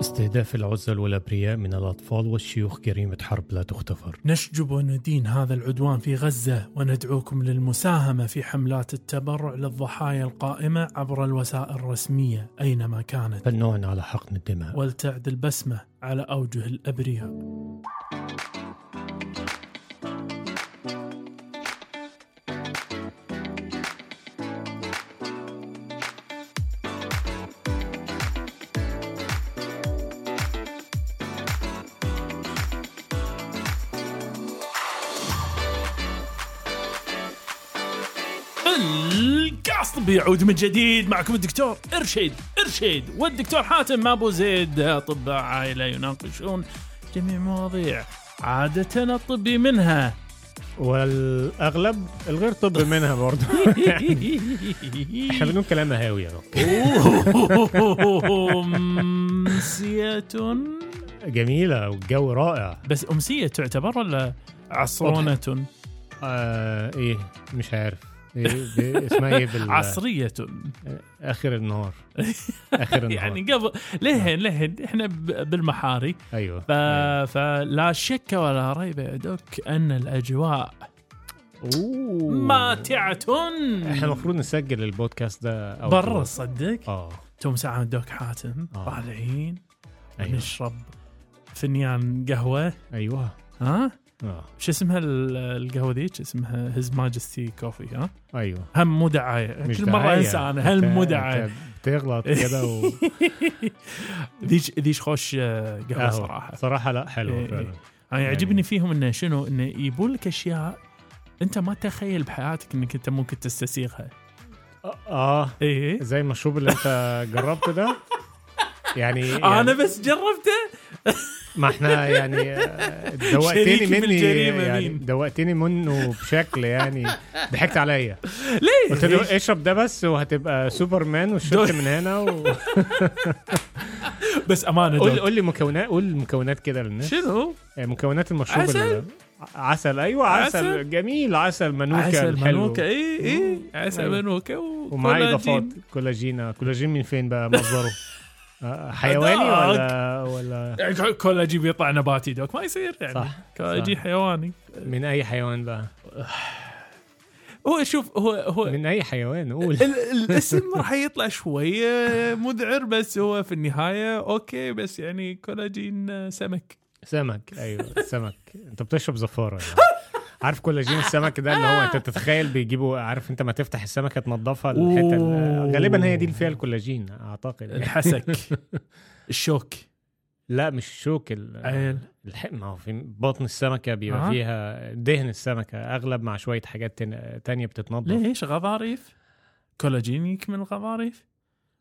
استهداف العزل والأبرياء من الأطفال والشيوخ جريمة حرب لا تغتفر نشجب وندين هذا العدوان في غزة وندعوكم للمساهمة في حملات التبرع للضحايا القائمة عبر الوسائل الرسمية أينما كانت. فالنوع على حقن الدماء. ولتعد البسمة على أوجه الأبرياء. بيعود من جديد معكم الدكتور ارشد ارشد والدكتور حاتم أبو زيد. أطباء عائله يناقشون جميع مواضيع عادة الطبي منها. والأغلب الغير طبي منها برضه إحنا بنقول كلام هاوي يا رب. أمسية. جميلة والجو رائع. بس أمسية تعتبر ولا عصرونة؟ آه إيه مش عارف. إيه اسمها إيه بال عصرية. آخر النهار. آخر النهار. يعني قبل لهن لهن. إحنا بالمحاري. أيوه. ف... فلا شك ولا ريب يا دوك أن الأجواء أوه. ماتعة إحنا المفروض نسجل البودكاست ده برا صدق؟ آه. توم ساعة دوك حاتم آه. طالعين. أيوه. نشرب فنيان قهوة. أيوه. ها؟ آه. شو اسمها ال- القهوة ذيك اسمها؟ هيز ماجستي كوفي ها؟ أيوه. هم مو دعاية. مش كل دعاية. أنسى أنا هل مو أنت بتغلط كده و... ذيش ذيش خوش آه، قهوة. صراحة. صراحة لا حلو إيه، فعلا. أنا يعني- يعجبني فيهم إنه شنو؟ إنه يجيبون لك أشياء أنت ما تخيل بحياتك إنك أنت ممكن تستسيغها. آه. إيه. زي المشروب اللي أنت جربته ده؟ يعني, أنا يعني بس جربته؟ ما إحنا يعني آه، دوقتني شريكي مني يعني؟ دوقتني منه بشكل يعني ضحكت عليا ليه؟ قلت له اشرب ده بس وهتبقى سوبرمان وشربت من هنا و... بس أمانة قول. قول لي مكونات قول المكونات كده للناس شنو؟ آه، مكونات المشروب عسل؟ عسل أيوه عسل, عسل؟ جميل عسل منوكة عسل الحلو. منوكة اي اي عسل أيوة. منوكة ومعاه. إضافات كولاجين آه، كولاجين من فين بقى مصدره آه، حيواني ولا ولا يعني كولاجين بيطلع نباتي doc ما يصير يعني. صح، كولاجين صح. حيواني. من أي حيوان بقى؟ هو شوف هو هو من أي حيوان؟ قول. ال- الاسم راح يطلع شوية مذعر بس هو في النهاية okay بس يعني كولاجين سمك. سمك أيوه سمك. أنت بتشرب زفارة يعني. عارف كولاجين السمك ده اللي هو انت تتخيل بيجيبوا عارف انت ما تفتح السمكة تنضفها الحتة. غالبا هي دي اللي فيها الكولاجين أعتقد يعني. الحسك الشوك لا مش الشوك. ما هو في بطن السمكة بيبقى آه. فيها دهن السمكة أغلب مع شوية حاجات. تانية بتتنضف ليش غضاريف كولاجين من الغضاريف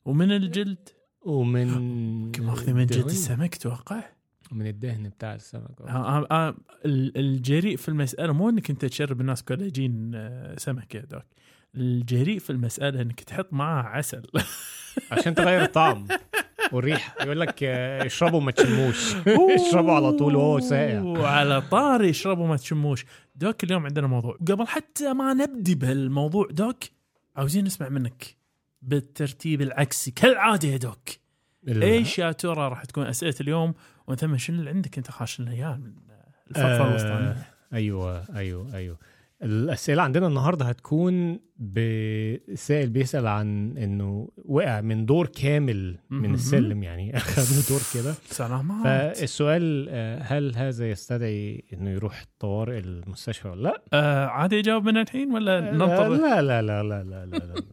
ومن الجلد ومن يمكن ماخذ من جلد. السمك توقع من الدهن بتاع السمك آه، آه، آه، ال- الجريء في المسألة مو إنك أنت تشرب الناس كولاجين آه، سمك يا دوك. الجريء في المسألة إنك تحط معاه عسل. عشان تغير الطعم والريحة. يقول لك آه، اشربوا ما تشموش. اشربوا على طول وهو ساقع. وعلى طاري اشربوا ما تشموش. دوك اليوم عندنا موضوع. قبل حتى ما نبدي بهالموضوع دوك عاوزين نسمع منك بالترتيب العكسي. كالعادة يا دوك. إيش يا ترى راح تكون أسئلة اليوم وأنت من شنو اللي عندك؟ أنت خاش لنا اياه من الفقرة آه، الوسطانيه أيوه أيوه أيوه. الأسئلة عندنا النهارده هتكون بسائل بيسأل عن إنه وقع من دور كامل من. السلم يعني أخذ دور كده. سلامات فالسؤال آه، هل هذا يستدعي إنه يروح طوارئ المستشفى ولا لأ؟ آه عادي يجاوب من الحين ولا لا ننطر لا لا لا لا لا, لا, لا.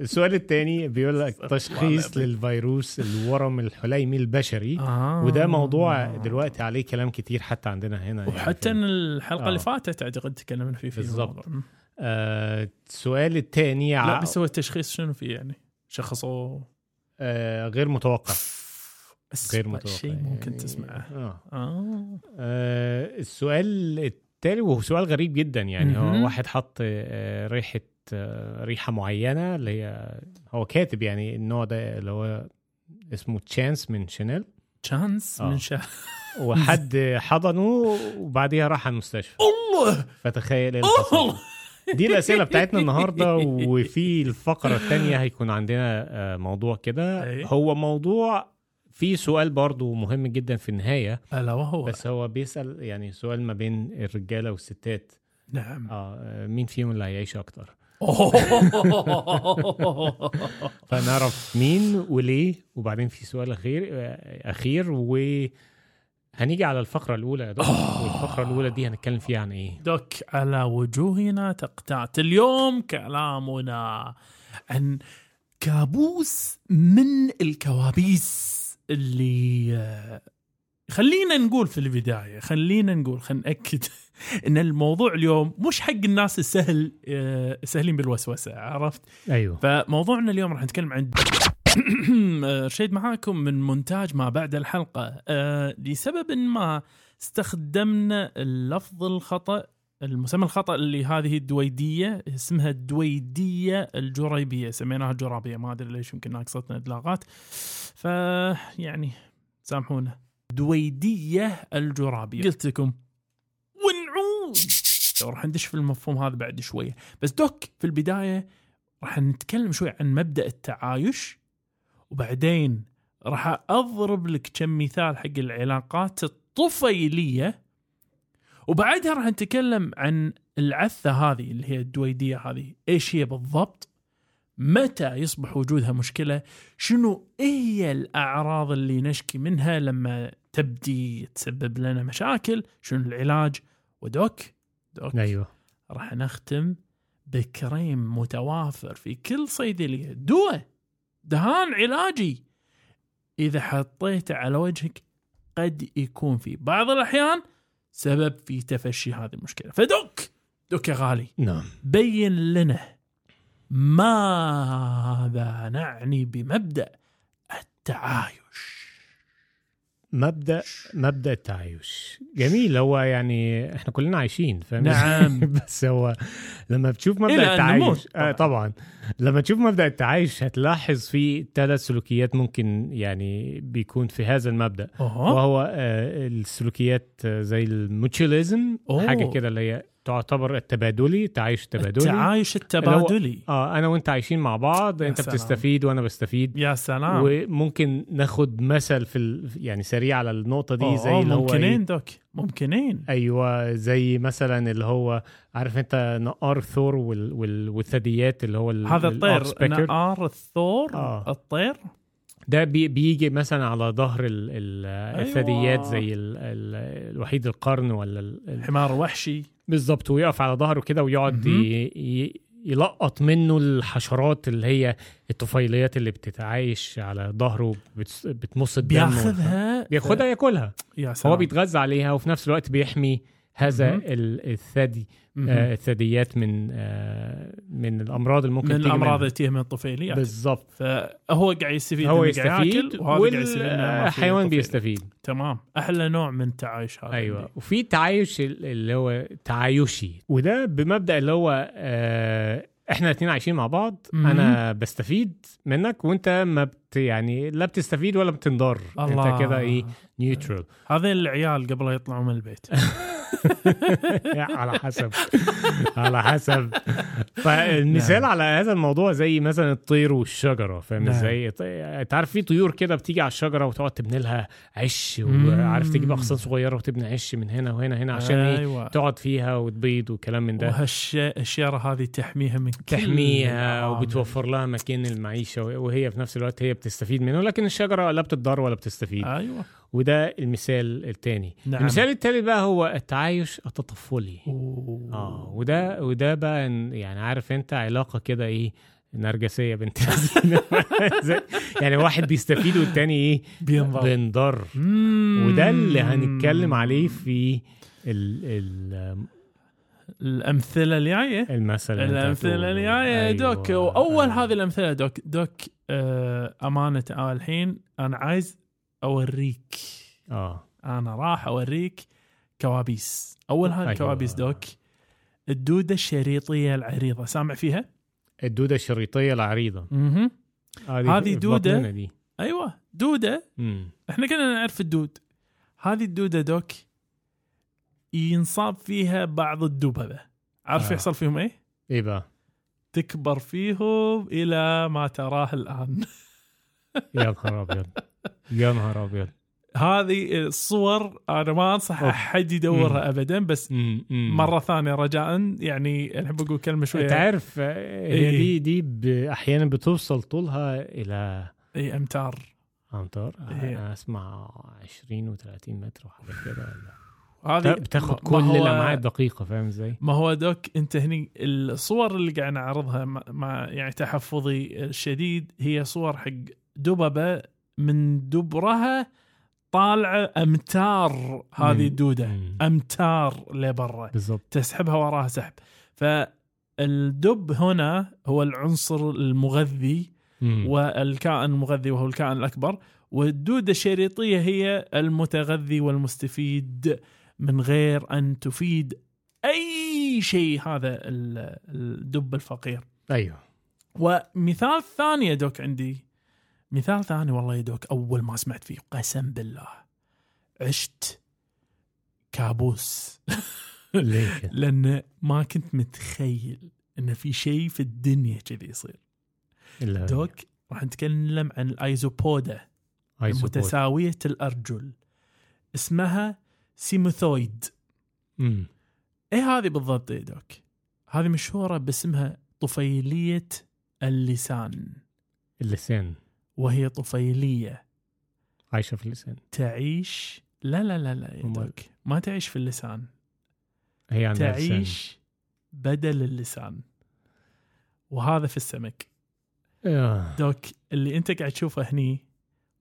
السؤال الثاني بيقول لك تشخيص. للفيروس الورم الحليمي البشري آه. وده موضوع دلوقتي عليه كلام كتير حتى عندنا هنا يعني وحتى إن الحلقة آه. اللي فاتت أعتقد تكلمنا فيه في. م. آه، السؤال الثاني لا بس هو التشخيص شنو فيه يعني شخصوه آه غير متوقع غير متوقع شيء ممكن يعني- تسمعه آه. آه. آه السؤال التالي وهو سؤال غريب جدا يعني. هو واحد حط آه آه ريحة معينة اللي هي هو كاتب يعني النوع ده اللي هو اسمه تشانس من شانيل تشانس آه. من شهر وحد حضنه وبعديها راح على المستشفى. الله! فتخيل حصل. الله دي الأسئلة بتاعتنا النهارده وفي الفقرة الثانية هيكون عندنا آه، موضوع كده. هو موضوع في سؤال برضو مهم جدا في النهاية. ألا وهو. بس هو بيسأل يعني سؤال ما بين الرجالة والستات. نعم. آه مين فيهم اللي هيعيش أكتر؟ فنعرف مين وليه وبعدين في سؤال آه، أخير و هنيجي على الفقرة الأولى يا دكتور والفقرة الأولى دي هنتكلم فيها عن إيه؟ دوك على وجوهنا تقطعت اليوم كلامنا عن كابوس من الكوابيس اللي آه، خلينا نقول في البداية خلينا نقول خلينا نأكد. إن الموضوع اليوم مش حق الناس السهل آه، سهلين بالوسوسة عرفت؟ أيوه. فموضوعنا اليوم راح نتكلم عن رشيد معاكم من مونتاج ما بعد الحلقة آه، لسبب ما استخدمنا اللفظ الخطأ المسمى الخطأ اللي هذه الدويدية اسمها الدويدية الجريبية سميناها الجرابية ما أدري ليش يمكن ناقصتنا إطلاقات فيعني سامحونا. دويدية الجرابية. قلت لكم راح ندش في المفهوم هذا بعد شوية. بس دوك في البداية راح نتكلم شوي عن مبدأ التعايش وبعدين راح أضرب لك كم مثال حق العلاقات الطفيلية وبعدها راح نتكلم عن العثة هذه اللي هي الدويدية هذه. إيش هي بالضبط؟ متى يصبح وجودها مشكلة؟ شنو هي الأعراض اللي نشكي منها لما تبدي تسبب لنا مشاكل؟ شنو العلاج؟ ودوك؟ دوك. أيوه. راح نختم بكريم متوافر في كل صيدلية دواء دهان علاجي! إذا حطيته على وجهك قد يكون في بعض الأحيان سبب في تفشي هذه المشكلة. فدوك! دوك يا غالي. نعم. بين لنا ماذا نعني بمبدأ التعايش مبدأ مبدأ التعايش جميل هو يعني إحنا كلنا عايشين فاهم نعم. بس هو لما بتشوف مبدأ أن التعايش نموت آه طبعا لما تشوف مبدأ التعايش هتلاحظ في ثلاث سلوكيات ممكن يعني بيكون في هذا المبدأ أوه. وهو آه السلوكيات آه، زي الموتشوليزم أوه. حاجة كده اللي هي تعتبر التبادلي التعايش التبادلي التعايش التبادلي آه أنا وأنت عايشين مع بعض أنت سلام. بتستفيد وأنا بستفيد يا سلام وممكن ناخد مثل في ال... يعني سريع على النقطة دي أوه، زي اللي هو ممكنين إيه؟ دوك ممكنين أيوه زي مثلا اللي هو عارف أنت نقار الثور وال... وال... والثدييات اللي هو ال... هذا الطير. نقار الثور آه. الطير ده بي... بيجي مثلا على ظهر ال... ال... أيوة. الثدييات زي ال... ال... الوحيد القرن ولا ال... ال... حمار وحشي بالظبط ويقف على ظهره كده ويقعد. يلقط منه الحشرات اللي هي الطفيليات اللي بتتعايش على ظهره بت... بتمص الدم بياخذها بياخدها ياكلها يا سلام هو بيتغذى عليها وفي نفس الوقت بيحمي هذا الثدي. آه الثدييات من آه من الأمراض اللي ممكن من الأمراض. اللي تيجي من الطفيليات بالظبط فهو قاعد يستفيد هو يستفيد وهذا قاعد يستفيد والحيوان. بيستفيد تمام أحلى نوع من التعايش هذا أيوه. وفي تعايش ال- اللي هو تعايشي وده بمبدأ اللي هو آه إحنا الاثنين عايشين مع بعض مهم. أنا بستفيد منك وأنت ما بت يعني لا بتستفيد ولا بتنضر الله انت كده إيه نيوترال هذين العيال قبل يطلعوا من البيت على حسب. على حسب. فالمثال على هذا الموضوع زي مثلا الطير والشجرة فاهم نعم. إزاي؟ أنت عارف في طيور كده بتيجي على الشجرة وتقعد تبني لها عش. وعارف تجيب أغصان صغيرة وتبني عش من هنا وهنا هنا عشان إيه؟ أيوه. تقعد فيها وتبيض وكلام من ده. وهالشيره هذه تحميها من كل تحميها. وبتوفر لها مكان المعيشة وهي في نفس الوقت هي بتستفيد منه لكن الشجرة لا بتضر ولا بتستفيد. أيوه. وده المثال الثاني نعم. المثال الثالث بقى هو التعايش التطفلي أوه. آه وده وده بقى يعني عارف أنت علاقة كده إيه نرجسية بنت يعني واحد بيستفيد والتاني إيه بينضر بينضر. وده اللي هنتكلم عليه في ال ال الأمثلة الجايه المثل الأمثلة. الجايه أيوة. دوك واول أيوة. هذه الأمثلة دوك دوك آه أمانة آه الحين أنا عايز أوريك. آه. أنا راح أوريك كوابيس. أول هذه أيوة. الكوابيس doc. الدودة الشريطية العريضة. سامع فيها؟ الدودة الشريطية العريضة. أها هذه. بطننا دي. أيوه. دودة. مم. إحنا كنا نعرف الدود. هذه الدودة doc ينصاب فيها بعض الدببة. عارف آه. يحصل فيهم إيه؟ إيه بقى تكبر فيهم إلى ما تراه الآن. يا نهار ابيض يا نهار أبيض هذه الصور أنا ما أنصح. أحد يدورها ابدا بس مم، مم. مرة ثانية رجاء يعني الحين بقول كلمة شوية عارف آه، هي إيه. دي دي أحيانا بتوصل طولها إلى اي أمتار أمتار إيه. أنا أسمع 20 و30 متر وحاجات كده ولا هذه بتاخد ما كل الأمعاء الدقيقة فاهم إزاي؟ ما هو دوك أنت هني الصور اللي قاعد نعرضها مع يعني تحفظي الشديد هي صور حق دببه من دبرها طالعه أمتار هذه. الدوده. أمتار لبرا بالضبط. تسحبها وراها سحب. فالدب هنا هو العنصر المغذي مم. والكائن المغذي وهو الكائن الأكبر. والدودة الشريطية هي المتغذي والمستفيد من غير أن تفيد أي شيء هذا ال- الدب الفقير. أيوه. ومثال ثاني يا دوك عندي. مثال ثاني والله يا دوك أول ما سمعت فيه قسم بالله. عشت كابوس؟ لأن ما كنت متخيل أن في شيء في الدنيا كذي يصير. doc راح نتكلم عن ال Isopoda isopod. المتساوية الأرجل. اسمها cymothoid. مم. إيه هذه بالضبط يا doc؟ هذه مشهورة باسمها طفيلية اللسان. اللسان. وهي طفيلية. عايشة في اللسان. تعيش؟ لا لا لا لا؟ doc ما تعيش في اللسان. هي عندها لسان. تعيش بدل اللسان. وهذا في السمك. آه. دوك اللي أنت قاعد تشوفه هني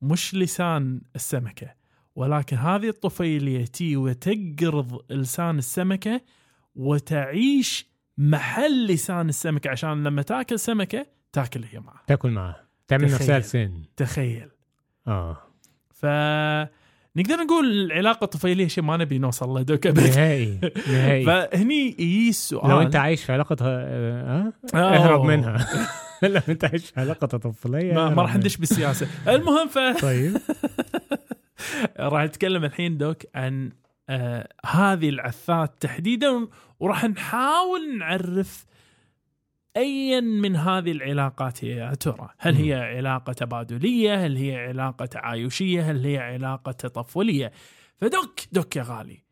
مش لسان السمكة ولكن هذه الطفيلية تي وتقرض لسان السمكة وتعيش محل لسان السمكة عشان لما تاكل سمكة تاكل هي معه. تاكل معاه تعمل. نفسها لسان تخيل. آه. ف نقدر نقول العلاقة الطفيلية شيء ما نبي نوصل له دوك أبد. نهائي نهائي. فهني يجي السؤال. لو أنت عايش في علاقة آه أوه. أهرب منها. لو أنت عايش في علاقة طفوليه ما, ما راح. ندش بالسياسة. المهم ف طيب. راح نتكلم الحين دوك عن آه هذه العثات تحديدا وراح نحاول نعرف ايا من هذه العلاقات هي يا ترى؟ هل هي علاقة تبادلية؟ هل هي علاقة تعايشيه هل هي علاقة تطفلية؟ فدك دك يا غالي.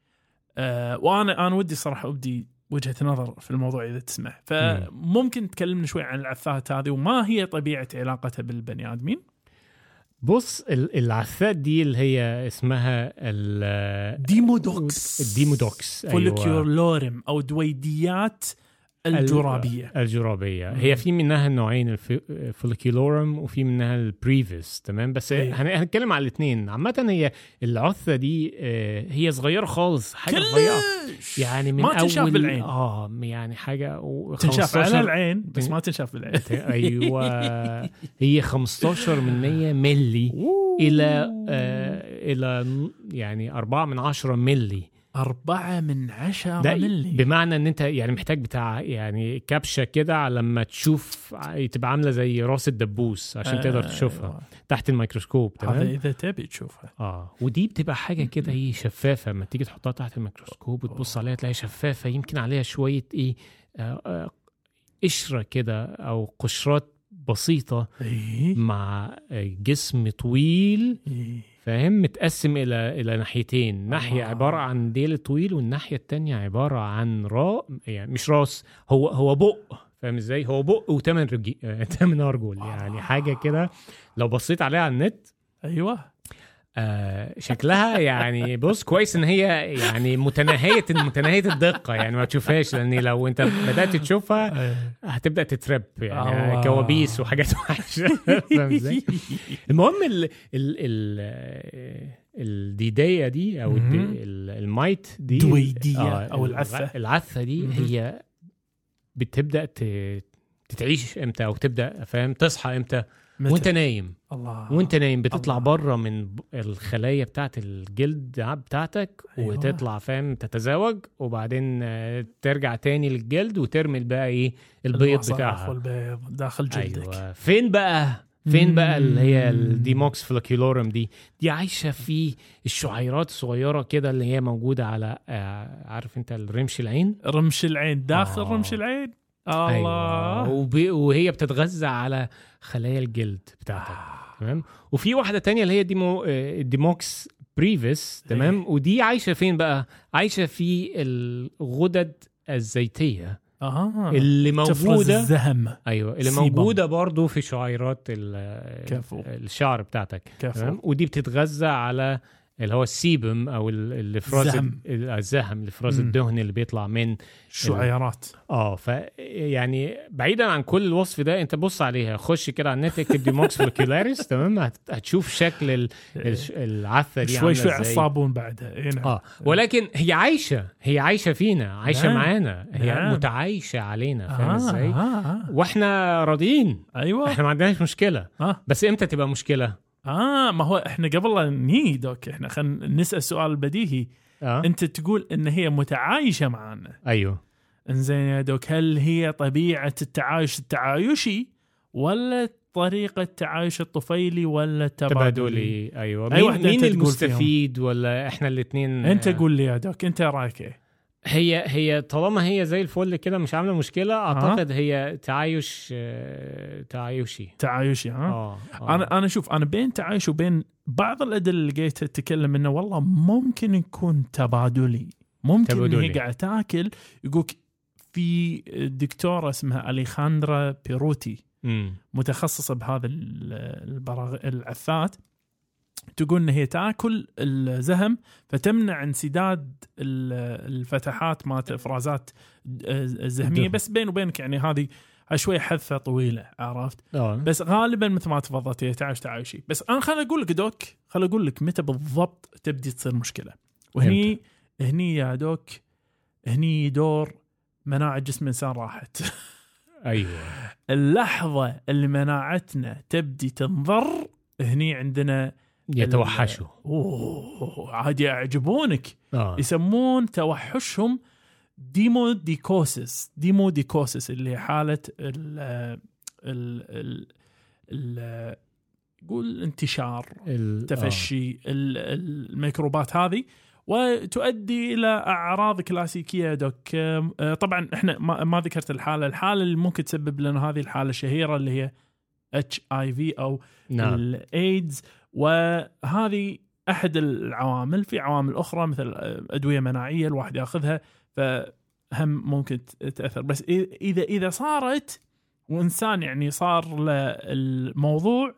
آه وأنا أنا ودي صراحة أبدي وجهة نظر في الموضوع إذا تسمح فممكن تكلمنا شوي عن العثات هذه وما هي طبيعة علاقتها بالبني آدمين؟ بص ال- العثات دي اللي هي اسمها ال Demodex. ال Demodex folliculorum أو الدويديات الجرابية. الجرابية. هي في منها النوعين ال folliculorum وفي منها ال brevis تمام؟ بس أيوة. هن- هنتكلم على الاثنين عامة هي العثه دي آه، هي صغيرة خالص حاجة صغيرة. يعني من ما اول تنشاف بالعين. آه يعني حاجة و تنشاف على 15 العين بس ما تنشاف بالعين. أيوه. هي 15 من 100 ملي إلى آه إلى يعني 4 من 10 ملي. أربعة من عشرة ملي بمعنى إن أنت يعني محتاج بتاع يعني كبشه كده على لما تشوف تبقى عاملة زي راس الدبوس عشان تقدر تشوفها أيوة. تحت الميكروسكوب هذا تمام؟ إذا تبي تشوفها. آه ودي بتبقى حاجة كده إيه شفافة لما تيجي تحطها تحت الميكروسكوب وتبص عليها تلاقيها شفافة يمكن عليها شوية إيه آه آه قشرة كده أو قشرات بسيطة إيه؟ مع آه، جسم طويل إيه. فاهم؟ متقسم إلى إلى ناحيتين. ناحية آه. عبارة عن ديل طويل والناحية التانية عبارة عن را يعني مش راس هو هو بق. فاهم إزاي؟ هو بق وثمان رجي ثمان أرجل. يعني حاجة كده لو بصيت عليها على النت أيوة. آه شكلها يعني بص كويس إن هي يعني متناهية متناهية الدقة يعني ما تشوفهاش لأن لو أنت بدأت تشوفها. هتبدأ تترب يعني. كوابيس وحاجات وحشة؟ المهم ال ال ال الدويدية دي أو ال mite دي دويدية أو الغ- العثة. العثة دي. هي بتبدأ تتعيش إمتى أو تبدأ فاهم تصحى إمتى متى؟ وانت نايم الله وانت نايم بتطلع. بره من الخلايا بتاعت الجلد بتاعتك أيوة. وتطلع فاهم تتزاوج وبعدين آه، ترجع تاني للجلد وترمي بقى إيه البيض بتاعها والبيض داخل جلدك أيوه فين بقى فين بقى اللي هي. ال Demodex folliculorum دي دي عايشة في الشعيرات الصغيره كده اللي هي موجودة على آه، عارف انت الرمش العين رمش العين داخل آه. رمش العين الله وب... وهي بتتغذى على خلايا الجلد بتاعتك تمام؟ وفي واحدة تانية اللي هي Demo آه، Demodex brevis تمام؟ ودي عايشة فين بقى؟ عايشة في الغدد الزيتية. آه اللي تفرز موجوده الزهم. أيوه. اللي sebum. موجودة برضو في شعيرات. الشعر بتاعتك كفو. تمام؟ ودي بتتغذى على اللي هو ال sebum أو ال- الافراز الزهم. ال- الزهم الافراز. الدهني اللي بيطلع من شعيرات آه ف يعني بعيدا عن كل الوصف ده أنت بص عليها خش كده على النت اكتب Demodex follicularis تمام هت- هتشوف شكل ال- الش- العثه دي شوي شوي على. الصابون بعدها إيه نعم. آه ولكن هي عايشة هي عايشة فينا عايشة نعم. معانا هي نعم. متعايشة علينا فاهم آه, إزاي آه, آه. وإحنا راضيين أيوه إحنا ما عندناش مشكلة آه. بس إمتى تبقى مشكلة آه ما هو إحنا قبل لا نيجي دوك إحنا خلينا نسأل السؤال البديهي آه. أنت تقول إن هي متعايشة معنا أيوه. إنزين يا دوك هل هي طبيعة التعايش التعايشي ولا طريقة التعايش الطفيلي ولا التبادلي تبادلي أيوه. مين, واحدة مين المستفيد ولا إحنا الاثنين أنت قول لي يا دوك أنت رأيك إيه؟ هي هي طالما هي زي الفل كده مش عاملة مشكلة أعتقد هي تعايش تعايشي تعايشي ها؟ آه. أنا أنا شوف أنا بين تعايش وبين بعض الأدلة اللي لقيتها تتكلم إنه والله ممكن يكون تبادلي ممكن إن هي تبادلي. قاعدة تاكل يقولك في دكتورة اسمها أليخاندرا بيروتي مم. متخصصة بهذا ال- البراغ... العثات تقول إن هي تأكل الزهم فتمنع انسداد ال- الفتحات مالت الافرازات الزهمية. بس بين وبينك يعني هذه شوي حذفه طويلة عرفت؟ آه بس غالبا مثل ما تفضلت هي تعايش تعايشي. بس أنا خليني أقول لك دوك خليني أقول لك متى بالضبط تبدي تصير مشكلة. وهني هني يا doc هني دور مناعة جسم الانسان راحت. أيوه. اللحظة اللي مناعتنا تبدي تنضر هني عندنا يتوحشوا. أوه عاد يعجبونك. آه. يسمون توحشهم demodicosis demodicosis اللي هي حالة ال ال ال ال قول انتشار ال- تفشي ال- الميكروبات هذه وتؤدي إلى أعراض كلاسيكية doc آه، طبعا إحنا ما, ما ذكرت الحالة. الحالة اللي ممكن تسبب لنا هذه الحالة الشهيره اللي هي HIV أو. نعم. الايدز وهذه أحد العوامل. في عوامل أخرى مثل أدوية مناعية الواحد يأخذها فهم ممكن تأثر. بس إذا إذا صارت وإنسان يعني صار له الموضوع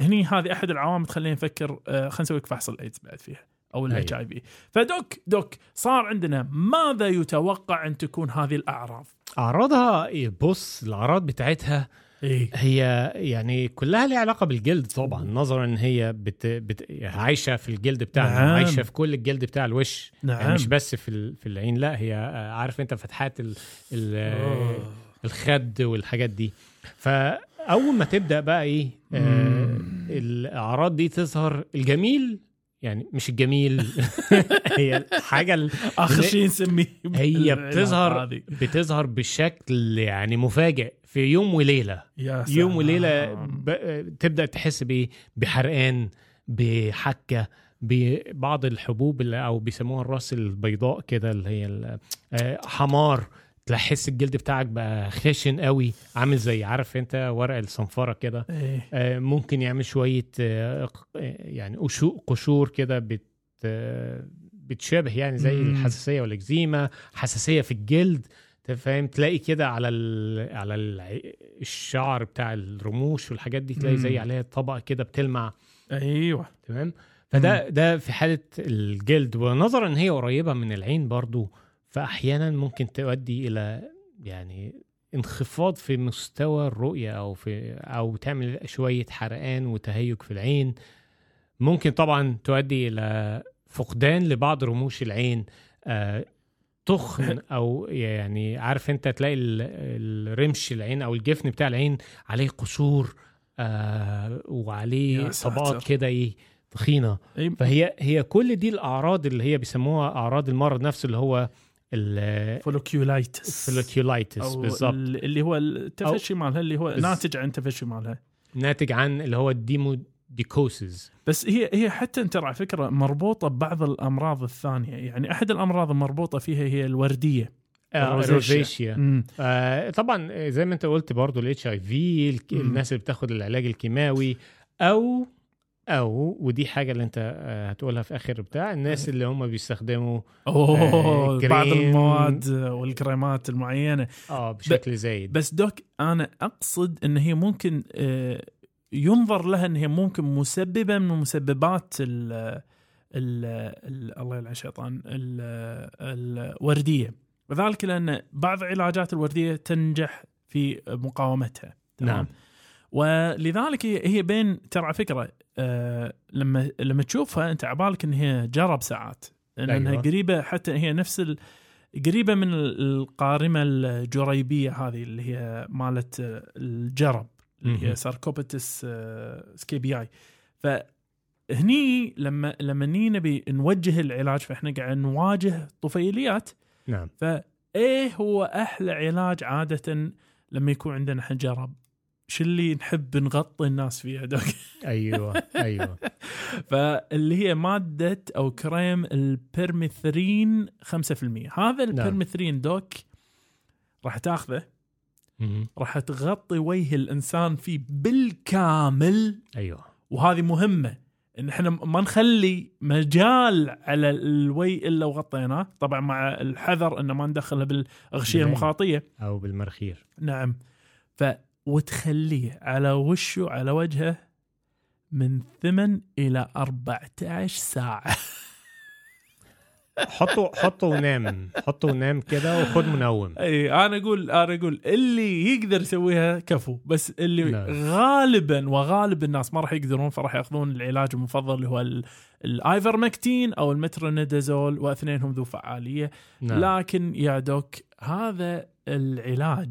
هني هذه أحد العوامل تخلينا نفكر آه، خلينا نسوي فحص الإيدز بعد فيها أو الاتش اي في فدوك دوك صار عندنا ماذا يتوقع أن تكون هذه الأعراض؟ أعراضها؟ إيه، بص الأعراض بتاعتها إيه هي يعني كلها ليها علاقة بالجلد طبعا نظرا إن هي بت... بت... عايشة في الجلد بتاعنا نعم. عايشة في كل الجلد بتاع الوش نعم يعني مش بس في ال... في العين لا هي آه، عارف أنت فتحات ال... ال... أوه. الخد والحاجات دي فأول ما تبدأ بقى إيه آه. الأعراض دي تظهر الجميل يعني مش الجميل هي الحاجة ال- آخر شيء نسميه هي بتظهر. بتظهر بشكل يعني مفاجئ في يوم وليلة. يا يوم وليلة سلام. ب... تبدأ تحس بايه بحرقان بحكة ببعض الحبوب اللي أو بيسموها الرأس البيضاء كده اللي هي آه، حمار. تحس الجلد بتاعك بقى خشن قوي. عامل زي عارف انت ورق الصنفرة كده؟ إيه. آه، ممكن يعمل شوية آه، يعني قشو- قشور كده بت بتشابه يعني زي. الحساسية والإكزيما حساسية في الجلد. فاهم؟ تلاقي كده على ال... على ال... الشعر بتاع الرموش والحاجات دي تلاقي مم. زي عليها طبقة كده بتلمع. أيوه. تمام؟ فده ده في حالة الجلد. ونظرا ان هي قريبة من العين برضو فاحيانا ممكن تؤدي إلى يعني انخفاض في مستوى الرؤية أو في أو تعمل شوية حرقان وتهيج في العين. ممكن طبعا تؤدي إلى فقدان لبعض رموش العين. آه تخن أو يعني عارف أنت تلاقي ال- الرمش العين أو الجفن بتاع العين عليه قشور آه وعليه. طبقات كده إيه تخينة. أي- فهي هي كل دي الأعراض اللي هي بيسموها أعراض المرض نفسه اللي هو folliculitis ال folliculitis أو بالظبط. ال- اللي هو التفشي مالها اللي هو ناتج عن تفشي مالها ناتج عن اللي هو ال demodicosis بس هي هي حتى أنت على فكرة مربوطة ببعض الأمراض الثانية يعني أحد الأمراض المربوطة فيها هي الوردية ال rosacea. ال rosacea. آه طبعا زي ما أنت قلت برضو ال HIV. الناس اللي بتاخد العلاج الكيماوي أو أو ودي حاجة اللي أنت آه، هتقولها في آخر بتاع الناس اللي هم بيستخدموا أوه آه، بعض. المواد والكريمات المعينة آه بشكل زايد بس دوك أنا أقصد إن هي ممكن آه، ينظر لها ان هي ممكن مسببة من مسببات ال ال ال الله يلعن الشيطان ال- الوردية وذلك لأن بعض علاجات الوردية تنجح في مقاومتها تمام؟ نعم. ولذلك هي بين ترى فكرة آه لما لما تشوفها أنت عبالك إن هي جرب ساعات لانها أيوة. قريبة حتى هي نفس ال... قريبة من القارمة الجريبية هذه اللي هي مالت الجرب اللي هي. Sarcoptes scabiei فهني لما لما نبي نوجه العلاج فإحنا قاعد نواجه طفيليات. نعم. فايه هو أحلى علاج عادة لما يكون عندنا إحنا جرب شو اللي نحب نغطي الناس فيها doc أيوه أيوه. فاللي هي مادة أو كريم ال permethrin 5% هذا ال permethrin doc راح تاخذه. راح تغطي وجه الإنسان فيه بالكامل. أيوه. وهذه مهمة إن إحنا ما نخلي مجال على الويه إلا وغطيناه طبعا مع الحذر ان ما ندخلها بالاغشيه زين. المخاطية. أو بالمرخير. نعم. ف وتخليه على وشه على وجهه من 8 إلى 14 ساعة. حطه حطه ونام. حطه ونام كده وخد منوم. أي أنا أقول أنا أقول اللي يقدر يسويها كفو بس اللي نعم. غالبا وغالب الناس ما راح يقدرون فراح يأخذون العلاج المفضل اللي هو ال- الآيفرمكتين أو المترونيدازول واثنينهم ذو فعالية. نعم. لكن يا دوك هذا العلاج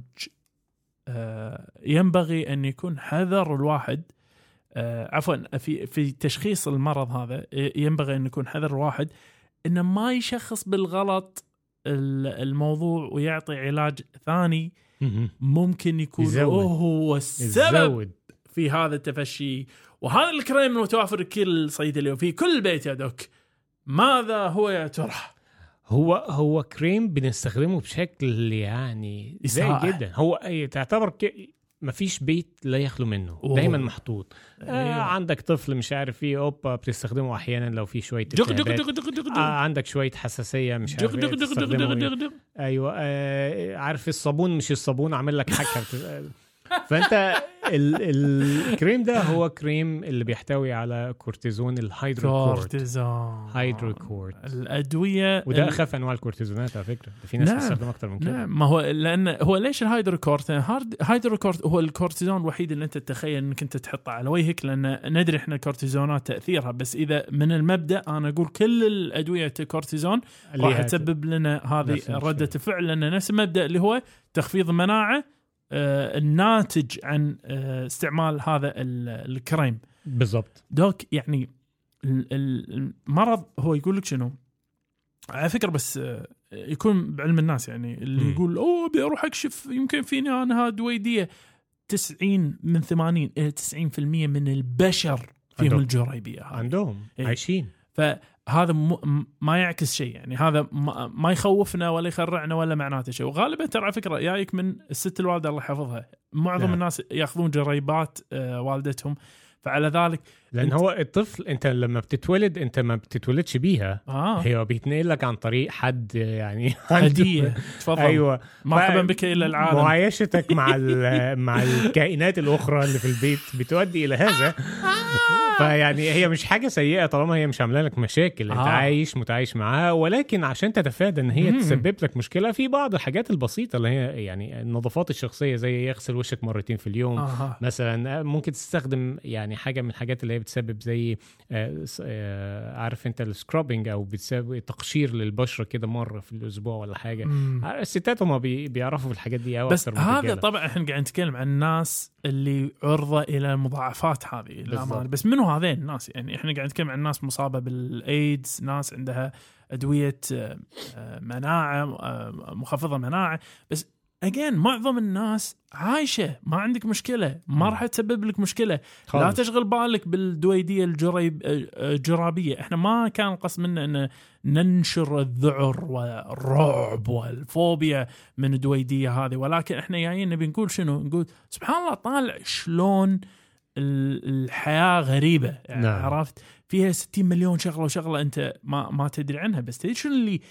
آه، ينبغي أن يكون حذر الواحد. آه، عفوا في في تشخيص المرض هذا ينبغي أن يكون حذر الواحد. إنه ما يشخص بالغلط ال- الموضوع ويعطي علاج ثاني. ممكن يكون يزود. هو السبب زود في هذا التفشي وهذا الكريم المتوافر كل صيدليه وفي كل بيت يا دوك ماذا هو يا ترى؟ هو هو كريم بنستخدمه بشكل يعني زي. جدا هو أي تعتبر ك... مفيش بيت لا يخلو منه أوه. دايما محطوط آه أيوه. عندك طفل مش عارف إيه أوبا بتستخدمه أحيانا لو في شوية جق التهابات. جق جق جق آه عندك شوية حساسية مش عارف تستخدمه جق إيه. جق جق أيوه آه عارف الصابون مش الصابون عامل لك حكة فأنت ال الكريم ده هو كريم اللي بيحتوي على كورتيزون ال hydrocort كورتيزون hydrocort الأدوية وده أخف أنواع الكورتيزونات على فكرة في ناس. بتستخدم أكتر من كده نعم ما هو لأن هو ليش ال hydrocort؟ hydrocort هو الكورتيزون الوحيد اللي أنت تتخيل إنك أنت تحطه على وجهك لأن ندري إحنا الكورتيزونات تأثيرها بس إذا من المبدأ أنا أقول كل الأدوية الكورتيزون راح تسبب لنا هذه. ردة فعل لأن نفس المبدأ اللي هو تخفيض المناعه الناتج عن آه، استعمال هذا ال- الكريم. بالظبط doc يعني ال- ال- المرض هو يقول لك شنو؟ على فكرة بس آه، يكون بعلم الناس يعني اللي مم. يقول أوه أبي أروح أكشف يمكن فيني أنا دويديه 90 من 80 إلى 90% من البشر فيهم. الجريبية هذه. عندهم. إيه. عايشين. فهذا م- ما يعكس شيء يعني. هذا ما ما يخوفنا ولا يخرعنا ولا معناته شيء. وغالبا ترى على فكرة جايك من الست الوالدة الله يحفظها. معظم نعم. الناس ياخذون جريبات آه، والدتهم. فعلى ذلك لأن أنت- هو الطفل أنت لما بتتولد أنت ما بتتولدش بيها. آه. هي بيتنقل لك عن طريق حد يعني هديه تفضل. أيوه. مرحبا ف- بك إلى العالم. معايشتك مع ال- مع الكائنات الأخرى اللي في البيت بتؤدي إلى هذا. فيعني هي مش حاجة سيئة طالما هي مش عاملة لك مشاكل. أنت آه. عايش متعايش معاها ولكن عشان تتفادى إن هي مم. تسبب لك مشكلة في بعض الحاجات البسيطة اللي هي يعني النظافات الشخصية زي يغسل وشك مرتين في اليوم. آه. مثلا ممكن تستخدم يعني حاجة من الحاجات اللي هي بتسبب زي آه، آه، عارف انت ال scrubbing أو بتسبب تقشير للبشرة كده مرة في الأسبوع ولا حاجة. الستات هم بي بيعرفوا في الحاجات دي قوي بس هذا. طبعا إحنا قاعد نتكلم عن الناس اللي عرضة إلى المضاعفات هذه للامانه. بس منو هذين الناس يعني إحنا قاعد نتكلم عن ناس مصابة بالايدز ناس عندها أدوية آه، مناعة مخفضة مناعة بس again معظم الناس عايشة ما عندك مشكلة ما راح تسبب لك مشكلة. لا خالص. تشغل بالك بالدويدية الجريب الجرابية. إحنا ما كان القصد منا إن ننشر الذعر والرعب والفوبيا من الدويدية هذه ولكن إحنا جايين نبي نقول شنو؟ نقول سبحان الله طالع شلون ال- الحياة غريبة. يعني نعم. عرفت؟ فيها 60 مليون شغلة وشغلة أنت ما ما تدري عنها بس تدري شنو اللي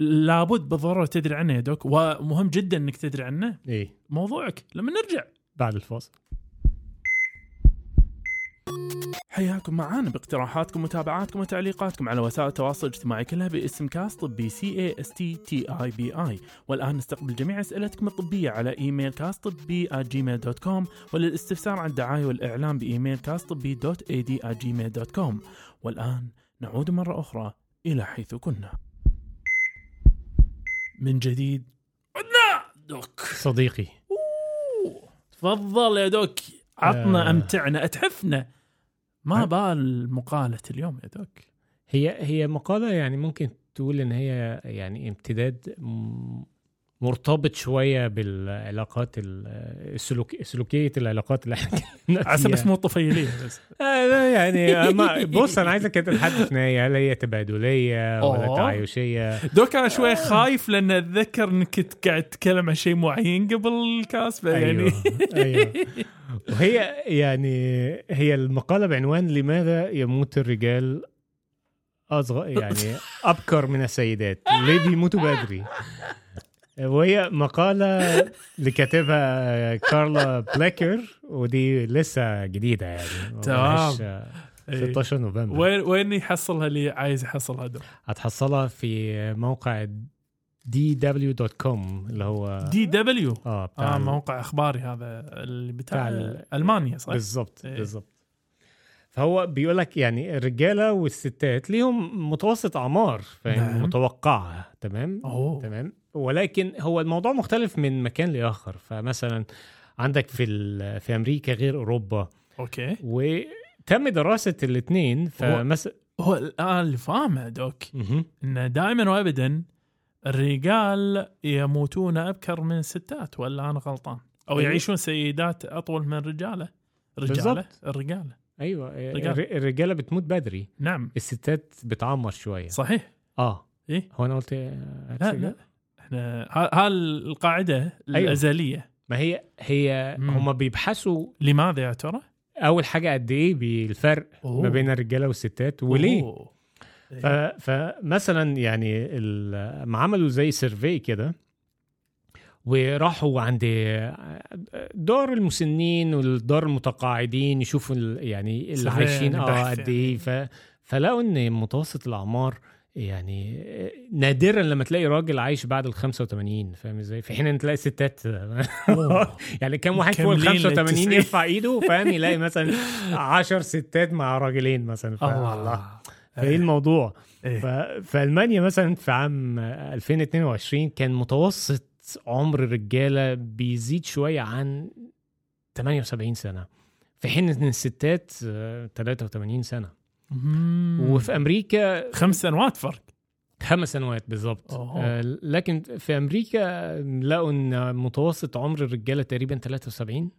لابد بالضرورة تدري عنه يا دوك ومهم جدا إنك تدري عنه. إيه موضوعك لما نرجع. بعد الفاصل حياكم معانا باقتراحاتكم ومتابعاتكم وتعليقاتكم على وسائل التواصل الاجتماعي كلها باسم كاس طبي C A S T T E B I والآن نستقبل جميع أسئلتكم الطبية على إيميل كاس طبي Gmail dot com وللاستفسار عن الدعاية والإعلان بإيميل كاس طبي dot ad Gmail dot com والآن نعود مرة أخرى إلى حيث كنا. من جديد عدنا دوك صديقي أوه. تفضل يا دوك عطنا آه. أمتعنا أتحفنا ما آه. بال مقالة اليوم يا دوك هي هي مقالة يعني ممكن تقول إن هي يعني امتداد مرتبط شوية بالعلاقات ال- السلوك سلوكية العلاقات اللي إحنا فيها. مو طفيلية بس. آه لا يعني ما بص أنا عايزك انت تحدث ان هي هل هي تبادلية ولا أوه. تعايشية؟ دوك أنا شوي خايف لأن أتذكر انك كنت قاعد تتكلم عن شيء معين قبل الكاس يعني أيوه وهي يعني هي المقالة بعنوان لماذا يموت الرجال أصغر يعني أبكر من السيدات؟ ليه بيموتوا بدري؟ وهي مقالة اللي كاتبها كارلا بلاكر ودي لسه جديدة يعني ما تمام. بقاش إيه. 16 نوفمبر وين وين يحصلها اللي عايز يحصلها دوك هتحصلها في موقع dw.com اللي هو دي دبليو آه بتاع ال- موقع إخباري هذا اللي بتاع بتاع ال- ألمانيا صح؟ بالظبط إيه. بالظبط فهو بيقول لك يعني الرجالة والستات ليهم متوسط أعمار فاهم نعم. متوقعة تمام أوه تمام ولكن هو الموضوع مختلف من مكان لآخر. فمثلا عندك في في أمريكا غير أوروبا. okay. وتم دراسة الاثنين فمثلا هو الان اللي فاهمه doc. انه دائما وابدا الرجال يموتون أبكر من الستات ولا أنا غلطان؟ أو أيوه. يعيشون سيدات أطول من الرجاله بالضبط. الرجاله أيوه رجال. الر- الرجالة بتموت بدري. نعم. الستات بتعمر شوية. صحيح. آه. إيه. هو أنا قلت لا لا. إحنا ها ها القاعدة أيوه. الأزلية ما هي هي. هم بيبحثوا لماذا يا ترى؟ أول حاجة قد إيه بالفرق أوه. ما بين الرجالة والستات وليه أوه. ف... فمثلا يعني ما عملوا زي سيرفي كده وراحوا عند دار المسنين والدار المتقاعدين يشوفوا يعني اللي عايشين يعني آه قد إيه ف... فلقوا إن متوسط الأعمار يعني نادرا لما تلاقي راجل عايش بعد ال 85 فاهم إزاي؟ في حين إن تلاقي ستات. يعني كم واحد فوق ال مكملين 85 للتسعين. يرفع إيده فاهم يلاقي مثلا 10 ستات مع راجلين مثلا فاهم الله فإيه الموضوع إيه. ف... في المانيا مثلا في عام 2022 كان متوسط عمر الرجالة بيزيد شوية عن 78 سنة في حين إن الستات آه، 83 سنة مم. وفي أمريكا خمس سنوات فرق خمس سنوات بالظبط. آه، لكن في أمريكا لقوا إن متوسط عمر الرجالة تقريبا 73 ها؟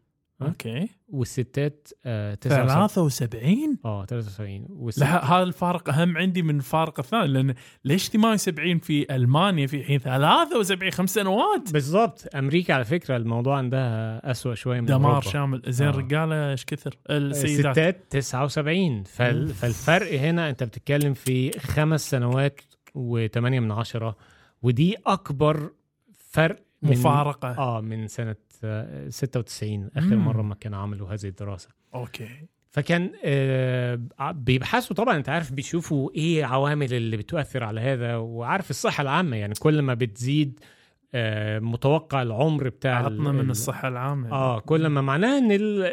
أوكي. والستات آه 79 73 آه 73 والست... لا هذا الفارق أهم عندي من الفارق الثاني لأن ليش 78 في ألمانيا في حين 73 خمس سنوات؟ بالظبط أمريكا على فكرة الموضوع عندها أسوأ شوية من دمار أوروبا. شامل. زين آه. الرجاله إيش كثر؟ السيدات. الستات 79 فال... فالفرق هنا أنت بتتكلم في خمس سنوات و8 من عشرة ودي أكبر فرق من مفارقة. آه من سنة 96 آخر مم. مرة ما كانوا عملوا هذه الدراسة. أوكي. فكان آه بيبحثوا طبعا أنت عارف بيشوفوا إيه عوامل اللي بتؤثر على هذا وعارف الصحة العامة يعني كل ما بتزيد آه متوقع العمر بتاع عطنا من ال- الصحة العامة. آه كل ما معناه إن ال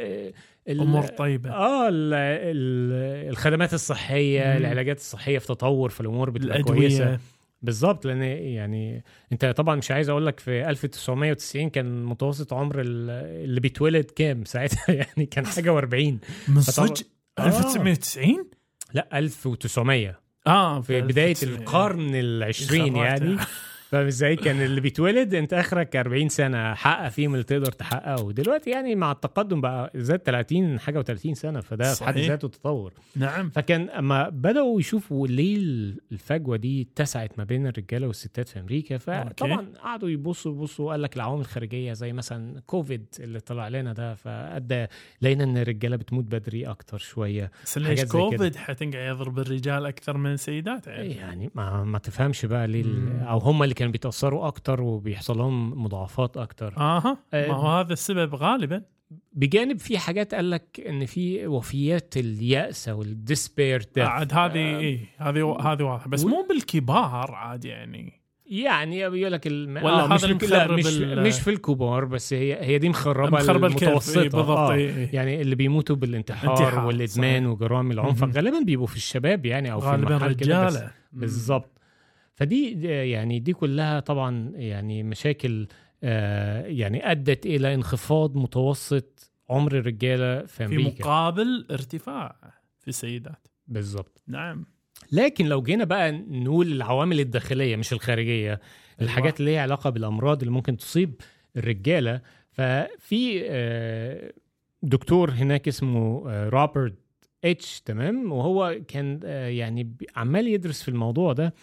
ال- أمور طيبة. آه ال ال الخدمات الصحية مم. العلاجات الصحية في تطور في الأمور بتبقى كويسة. الادويه بالظبط لأن يعني أنت طبعا مش عايز أقول لك في 1990 كان متوسط عمر ال- اللي بيتولد كام ساعتها يعني كان حاجة و40 من صدق آه. 1990 لا 1900 آه في بداية 1900. القرن العشرين. يعني فاهم إزاي كان اللي بيتولد؟ أنت آخرك 40 سنة حقق فيهم اللي تقدر تحققه. دلوقتي يعني مع التقدم بقى زاد 30 حاجة و30 سنة فده في حد. ذاته تطور. نعم. فكان أما بدأوا يشوفوا ليه الفجوة دي اتسعت ما بين الرجالة والستات في أمريكا فطبعا قعدوا يبصوا يبصوا قال لك العوامل الخارجية زي مثلا كوفيد اللي طلع لنا ده فأدى لقينا إن الرجالة بتموت بدري أكتر شوية. بس ليش كوفيد حتنقع يضرب الرجال أكثر من السيدات يعني. يعني ما, ما تفهمش بقى ليه. أو هم اللي كانوا بيتأثروا أكتر وبيحصل لهم مضاعفات أكتر آها آه. ما هو هذا السبب غالبا بجانب في حاجات قال لك إن في وفيات اليأس أو الديسبير عاد هذه آه. إيه هذه هذه واضحة بس و- مو بالكبار عاد يعني يعني بيقول لك الم... ولا آه مش في... لا مش, ال- مش في الكبار بس هي هي دي مخربة مخربة الكيف، إيه المتوسطه بالضبط آه. إيه إيه. يعني اللي بيموتوا بالانتحار انتحار، والإدمان صحيح. وجرائم العنف. غالبا بيبقوا في الشباب يعني أو في غالبا. رجالة بالظبط فدي يعني دي كلها طبعا يعني مشاكل آه يعني أدت إلى انخفاض متوسط عمر الرجالة في في أمريكا. مقابل ارتفاع في السيدات. بالظبط. نعم. لكن لو جينا بقى نقول العوامل الداخلية مش الخارجية الحاجات اللي ليها علاقة بالأمراض اللي ممكن تصيب الرجالة ففي آه، دكتور هناك اسمه آه، روبرت اتش تمام؟ وهو كان يعني عمال يدرس في الموضوع ده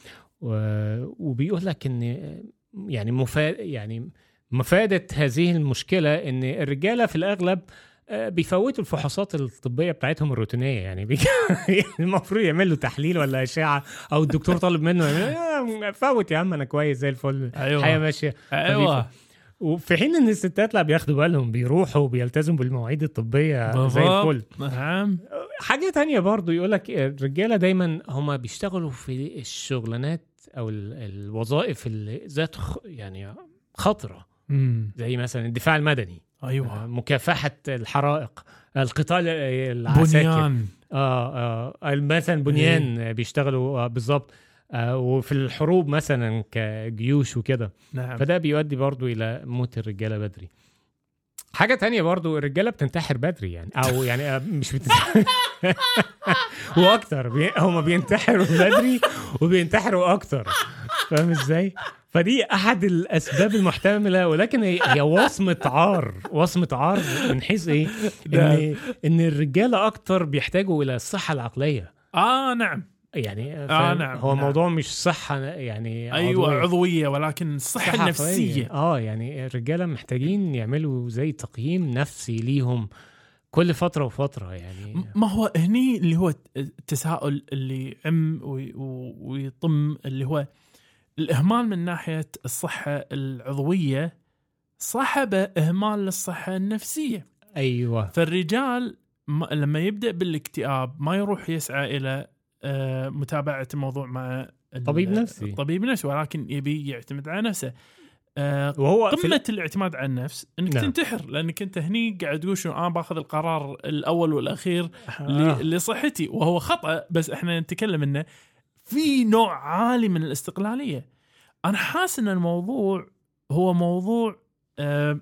وبيقول لك إن يعني مفاد يعني مفادة هذه المشكلة إن الرجالة في الأغلب آه، بيفوتوا الفحوصات الطبية بتاعتهم الروتينية. يعني بي- المفروض يعمل له تحليل ولا أشعة أو الدكتور طالب منه يعمل فوت يا عم أنا كويس زي الفل الحياة أيوه ماشية. أيوه. وفي حين إن الستات لا بياخدوا بالهم بيروحوا وبيلتزموا بالمواعيد الطبية زي. الفل. نعم. حاجة تانية برضو يقول لك الرجالة دايما هم بيشتغلوا في الشغلانات أو ال- الوظائف اللي ذات خ- يعني خطرة. مم. زي مثلا الدفاع المدني. أيوه. مكافحة الحرائق. القتال العساكر. بنيان. آه آه مثلا بنيان بيشتغلوا آه بالظبط آه وفي الحروب مثلا كجيوش وكده. نعم. فده بيؤدي برضو إلى موت الرجالة بدري. حاجة تانية برضو الرجالة بتنتحر بدري يعني أو يعني آه، مش بتنتحر. وأكتر بي... هم بينتحروا بدري وبينتحروا أكتر. فاهم إزاي؟ فدي أحد الأسباب المحتملة ولكن هي, هي وصمة عار وصمة عار من حيث إيه؟ إن إن الرجالة أكتر بيحتاجوا إلى الصحة العقلية. آه نعم. يعني آه،؟ نعم، هو نعم. الموضوع مش صحة يعني أيوه عضوية. عضوية ولكن الصحه النفسيه. آه يعني الرجالة محتاجين يعملوا زي تقييم نفسي ليهم كل فترة وفترة يعني ما هو هني اللي هو التساؤل اللي عم وي- و- ويطم اللي هو الإهمال من ناحية الصحة العضوية صحب إهمال للصحة النفسية أيوه فالرجال لما يبدأ بالاكتئاب ما يروح يسعى إلى متابعة الموضوع مع طبيب نفسي. الطبيب نفسي ولكن يبي يعتمد على نفسه آه، وهو قمة الاعتماد على النفس إنك نعم. تنتحر لأنك أنت هني قاعد تقول شنو أنا باخذ القرار الأول والأخير آه. لصحتي وهو خطأ بس إحنا نتكلم إنه في نوع عالي من الاستقلالية أنا حاسس إن الموضوع هو موضوع آه،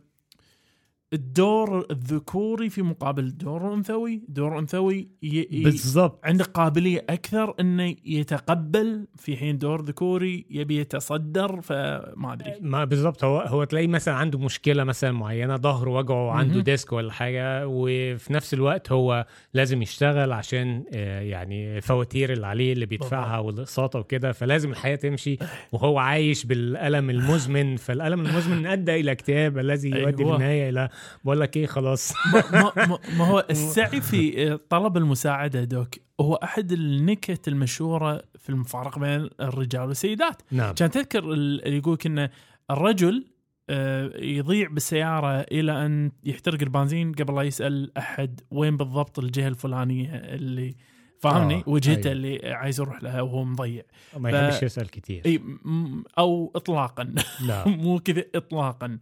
الدور الذكوري في مقابل الدور الانثوي الدور الانثوي ي- بالظبط عنده قابلية أكثر إنه يتقبل في حين دور ذكوري يبي يتصدر فما أدري. ما بالظبط هو هو تلاقيه مثلا عنده مشكلة مثلا معينة ظهره وجعه وعنده. ديسك ولا حاجة وفي نفس الوقت هو لازم يشتغل عشان آه، يعني الفواتير اللي عليه اللي بيدفعها والإقساط وكده فلازم الحياة تمشي. وهو عايش بالألم المزمن فالألم المزمن أدى إلى اكتئاب الذي يؤدي في أيوة. النهاية إلى بقول لك إيه خلاص. ما, ما, ما هو السعي في طلب المساعدة دوك هو أحد النكت المشهورة في المفارقة بين الرجال والسيدات. نعم. كان تذكر ال- اللي يقولك ان الرجل آه، يضيع بالسياره إلى أن يحترق البنزين قبل لا يسأل أحد وين بالضبط الجهة الفلانية اللي فاهمني؟ آه، وجهته أيوة. اللي عايز يروح لها وهو مضيع. ما ف- يحبش يسأل كتير. إي م- أو اطلاقا. لا مو كذا اطلاقا.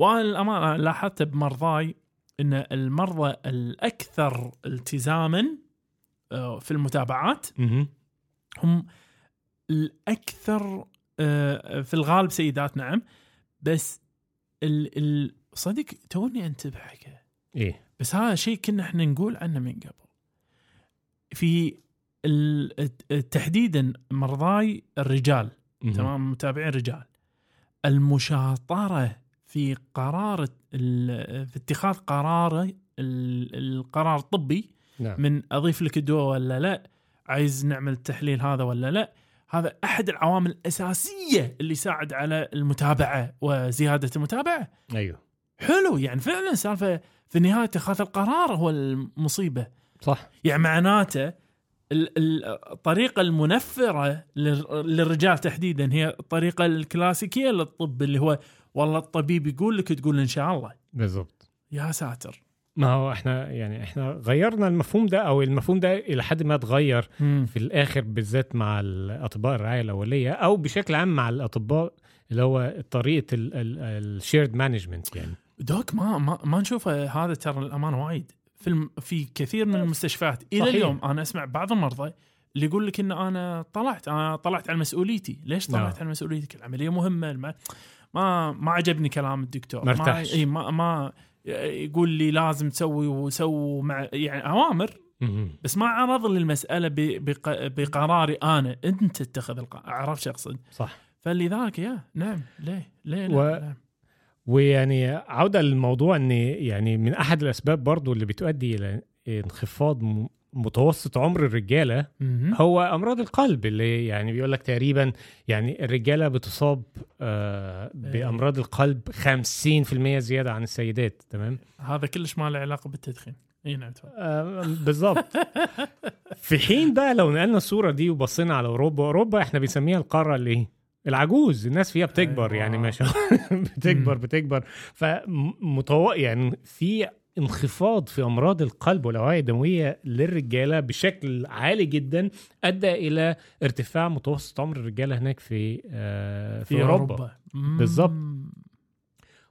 وأنا الامانه لاحظت بمرضاي إن المرضى الأكثر التزاما آه، في المتابعات. هم الأكثر آه، في الغالب سيدات نعم. بس صدق توني انتبه حقه إيه. بس هذا شيء كنا إحنا نقول عنه من قبل. في تحديدا مرضاي الرجال. تمام متابعين رجال. المشاطرة في قرار في اتخاذ قرار ال- القرار الطبي نعم. من أضيف لك الدواء ولا لا عايز نعمل التحليل هذا ولا لا. هذا أحد العوامل الأساسية اللي يساعد على المتابعة وزيادة المتابعة. أيوه. حلو يعني فعلا سالفة في النهايه اتخاذ القرار هو المصيبة. صح. يعني معناته ال- ال- الطريقة المنفرة لل- للرجال تحديدا هي الطريقة الكلاسيكية للطب اللي هو والله الطبيب يقول لك تقول إن شاء الله. بالظبط يا ساتر. ما هو إحنا يعني إحنا غيرنا المفهوم ده أو المفهوم ده إلى حد ما اتغير في الآخر بالذات مع الأطباء الرعاية الأولية أو بشكل عام مع الأطباء اللي هو طريقة ال shared management يعني. doc ما ما, ما نشوفه هذا ترى الامانه وايد. في في كثير من المستشفيات إلى صحيح. اليوم أنا أسمع بعض المرضى اللي يقول لك إن أنا طلعت أنا طلعت على مسؤوليتي. ليش طلعت نعم. على مسؤوليتك؟ العملية مهمة ما, ما عجبني كلام الدكتور. ما. إي ما, ما يقول لي لازم تسوي وسوي مع يعني أوامر. بس ما عرض لي المسألة بقراري أنا. أنت اتخذ القرار عرفت شو أقصد؟ صح. فلذلك يا نعم. ليه؟ ليه و- نعم. ويعني عودة للموضوع ان يعني من أحد الأسباب برضو اللي بتؤدي إلى انخفاض متوسط عمر الرجالة. هو أمراض القلب اللي يعني بيقول لك تقريبا يعني الرجالة بتصاب آه بأمراض القلب 50% زيادة عن السيدات تمام هذا كلش ما له علاقة بالتدخين إي نعم. آه بالظبط في حين بقى لو نقلنا الصورة دي وبصينا على أوروبا أوروبا إحنا بنسميها القارة اللي إيه؟ العجوز الناس فيها بتكبر أيوة. يعني ما شاء الله بتكبر. بتكبر فمتو يعني في انخفاض في أمراض القلب والأوعية الدموية للرجالة بشكل عالي جدا أدى إلى ارتفاع متوسط عمر الرجالة هناك في آه في, في أوروبا مم. بالظبط.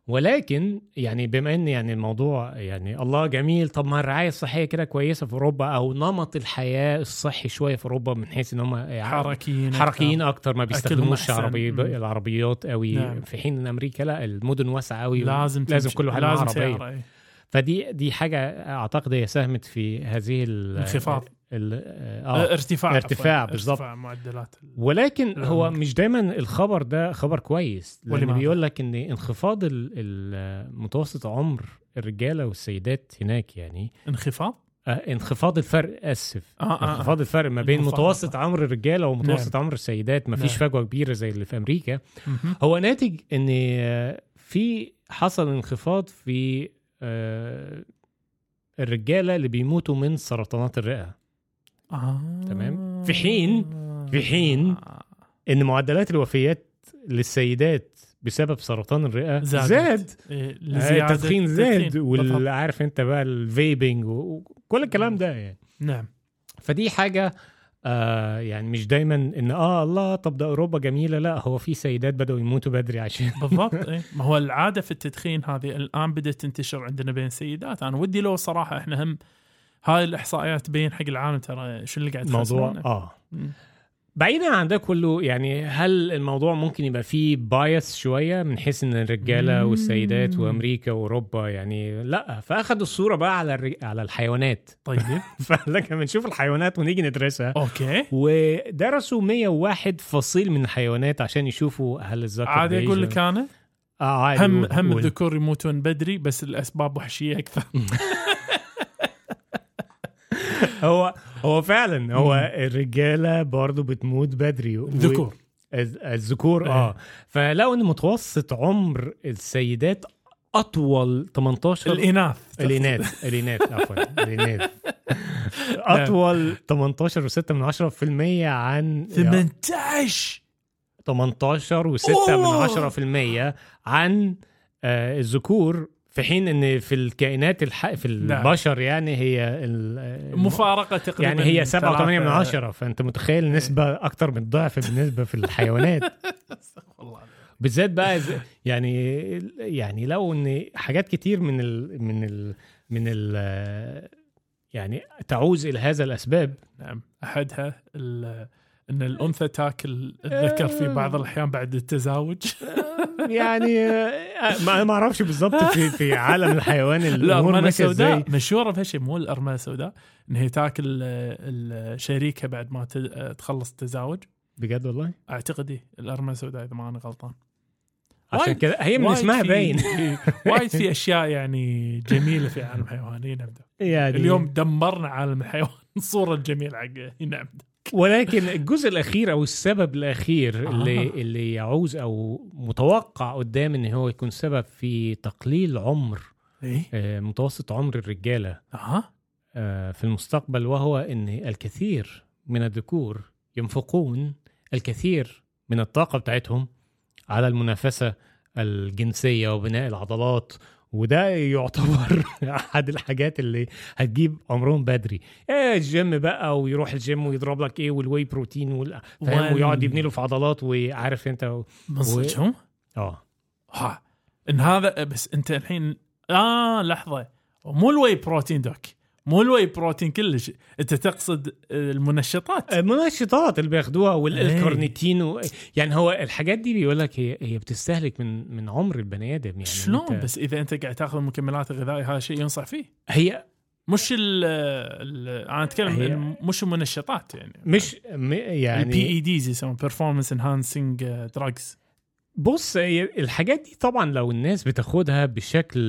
ولكن يعني بما إن يعني الموضوع يعني الله جميل طب ما الرعاية الصحية كده كويسة في أوروبا أو نمط الحياة الصحي شوية في أوروبا من حيث إن هم حركيين حركيين أكتر ما بيستخدموش. عربي. العربيات قوي نعم. في حين إن أمريكا لا المدن واسعة قوي لازم لازم. كل واحد لازم عربيه. فدي دي حاجة أعتقد هي ساهمت في هذه انخفاض. آه. آه ارتفاع ارتفاع. بالظبط. معدلات ولكن هو العمر. مش دايما الخبر ده خبر كويس لأن؟ بيقول لك إن انخفاض متوسط عمر الرجالة والسيدات هناك يعني انخفاض آه انخفاض الفرق آسف آه، آه، آه. انخفاض الفرق ما بين. متوسط عمر الرجالة ومتوسط عمر السيدات ما فيش نعم. فجوة كبيرة زي اللي في أمريكا مهم. هو ناتج إن آه، في حصل انخفاض في آه، الرجالة اللي بيموتوا من سرطانات الرئة آه. تمام. في حين- في حين إن معدلات الوفيات للسيدات بسبب سرطان الرئة زادت. زاد إيه، آه، التدخين زاد. والعارف أنت بقى الفيبنج وكل الكلام ده يعني نعم فدي حاجة آه يعني مش دايما إن آه الله طب ده أوروبا جميلة لا هو في سيدات بدأوا يموتوا بدري عشان بالضبط إيه. ما هو العادة في التدخين هذه الآن بدأت تنتشر عندنا بين السيدات أنا ودي لو صراحة إحنا هم هاي الإحصائيات تبين حق العالم ترى شو اللي قاعد يخسرونه. آه مم. بعيدا عن ده كله يعني هل الموضوع ممكن يبقى فيه bias شوية من حيث إن الرجالة. والسيدات وأمريكا وأوروبا؟ يعني لأ فأخدوا الصورة بقى على الرج... على الحيوانات. طيب. فلك بنشوف الحيوانات ونيجي ندرسها. okay. ودرسوا 101 فصيل من الحيوانات عشان يشوفوا هل الذكر عادي أقول لك أنا؟ آه عادي هم هم. الذكور يموتون بدري بس الأسباب وحشية أكثر. هو هو فعلا هو الرجالة برضو بتموت بدري و- ذكور الز- الذكور آه. فلقوا إن متوسط عمر السيدات أطول 18 الإناث. الإناث الإناث عفوا الإناث. أطول 18 و6 من 10% عن 18 18 و6 أوه. من 10% عن آه، الذكور في حين إن في الكائنات الح... في البشر يعني هي ال- مفارقة تقريبا يعني هي 7 و8 من 10 فأنت متخيل نسبة أكتر من الضعف بالنسبة في الحيوانات. بالذات بقى يعني يعني لو إن حاجات كتير من ال من ال من ال يعني تعوز إلى هذا الأسباب. نعم. أحدها ال- إن الأنثى تاكل الذكر في بعض الأحيان بعد التزاوج. يعني آه، ما ما أعرفش بالظبط في في عالم الحيوان الأمور ماشيه إزاي السوداء مشهورة بهالشيء مو الارمله السوداء إن هي تاكل آه، الشريكة بعد ما آه، تخلص التزاوج. بجد والله؟ أعتقد إيه، الارمله السوداء إذا ما أنا غلطان. عشان كده هي من اسمها باين. وايد في أشياء يعني جميلة في عالم الحيوان. هنا نبدا يعني اليوم دمرنا عالم الحيوان. الصورة الجميله حق هنا نبدا ولكن الجزء الأخير أو السبب الأخير آه. اللي اللي يعوز أو متوقع قدام إن هو يكون سبب في تقليل عمر إيه آه، متوسط عمر الرجالة أها آه، في المستقبل وهو إن الكثير من الذكور ينفقون الكثير من الطاقة بتاعتهم على المنافسة الجنسية وبناء العضلات وده يعتبر أحد الحاجات اللي هتجيب عمرهم بدري. إيه الجيم بقى ويروح الجيم ويضرب لك إيه وال whey protein وال... فاهم؟ وال- ويقعد يبني له في عضلات وعارف أنت و... صدقهم؟ آه. ها إن هذا بس أنت الحين آه لحظة. مو ال whey protein doc. مو ال whey protein كلش انت تقصد المنشطات. المنشطات اللي بياخدوها إيه. والكارنيتين و... يعني هو الحاجات دي بيقول لك هي هي بتستهلك من من عمر البني آدم يعني. شلون أنت- بس إذا أنت قاعد تأخذ مكملات غذائيه هذا شيء ينصح فيه؟ هي مش ال أنا أتكلم مش المنشطات يعني. مش م... ال P يعني EDs يسمون performance enhancing drugs بص الحاجات دي طبعا لو الناس بتاخدها بشكل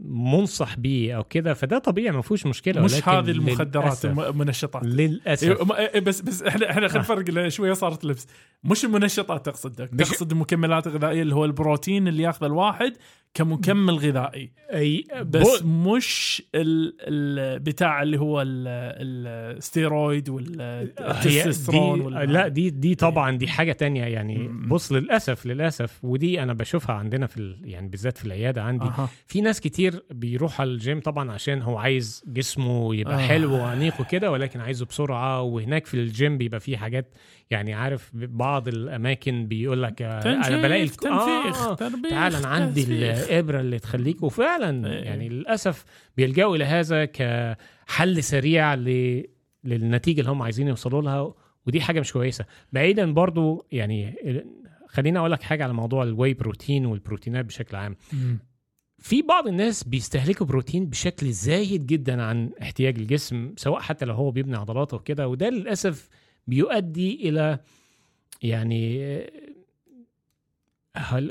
منصح بيه أو كده فده طبيعي ما فيهوش مشكلة. مش هذه المخدرات المنشطات. للأسف. إيه، إيه، بس بس إحنا إحنا خلينا نفرق لأن شوية صارت لبس. مش المنشطات تقصد تقصد المكملات الغذائية اللي هو البروتين اللي ياخذه الواحد كمكمل غذائي أي بس ب... مش ال ال بتاع اللي هو ال- الستيرويد والتستوستيرون لا دي دي طبعا دي حاجة تانية يعني. بص للأسف للأسف ودي أنا بشوفها عندنا في ال... يعني بالذات في العيادة عندي أها في ناس كتير بيروح على الجيم طبعا عشان هو عايز جسمه يبقى. آه. حلو وأنيق وكده ولكن عايزه بسرعة وهناك في الجيم بيبقى فيه حاجات يعني عارف بعض الأماكن بيقول لك آه، أنا بلاقي الك- تنفيخ آه تربيخ تعال أنا عندي. الإبرة اللي تخليك وفعلا إيه. يعني للأسف بيلجأوا إلى هذا كحل سريع ل... للنتيجة اللي هم عايزين يوصلوا لها ودي حاجة مش كويسة بعيدا برضو يعني خليني أقول لك حاجة على موضوع الواي بروتين والبروتينات بشكل عام مم. في بعض الناس بيستهلكوا بروتين بشكل زايد جدا عن احتياج الجسم سواء حتى لو هو بيبني عضلاته وكده وده للأسف بيؤدي إلى يعني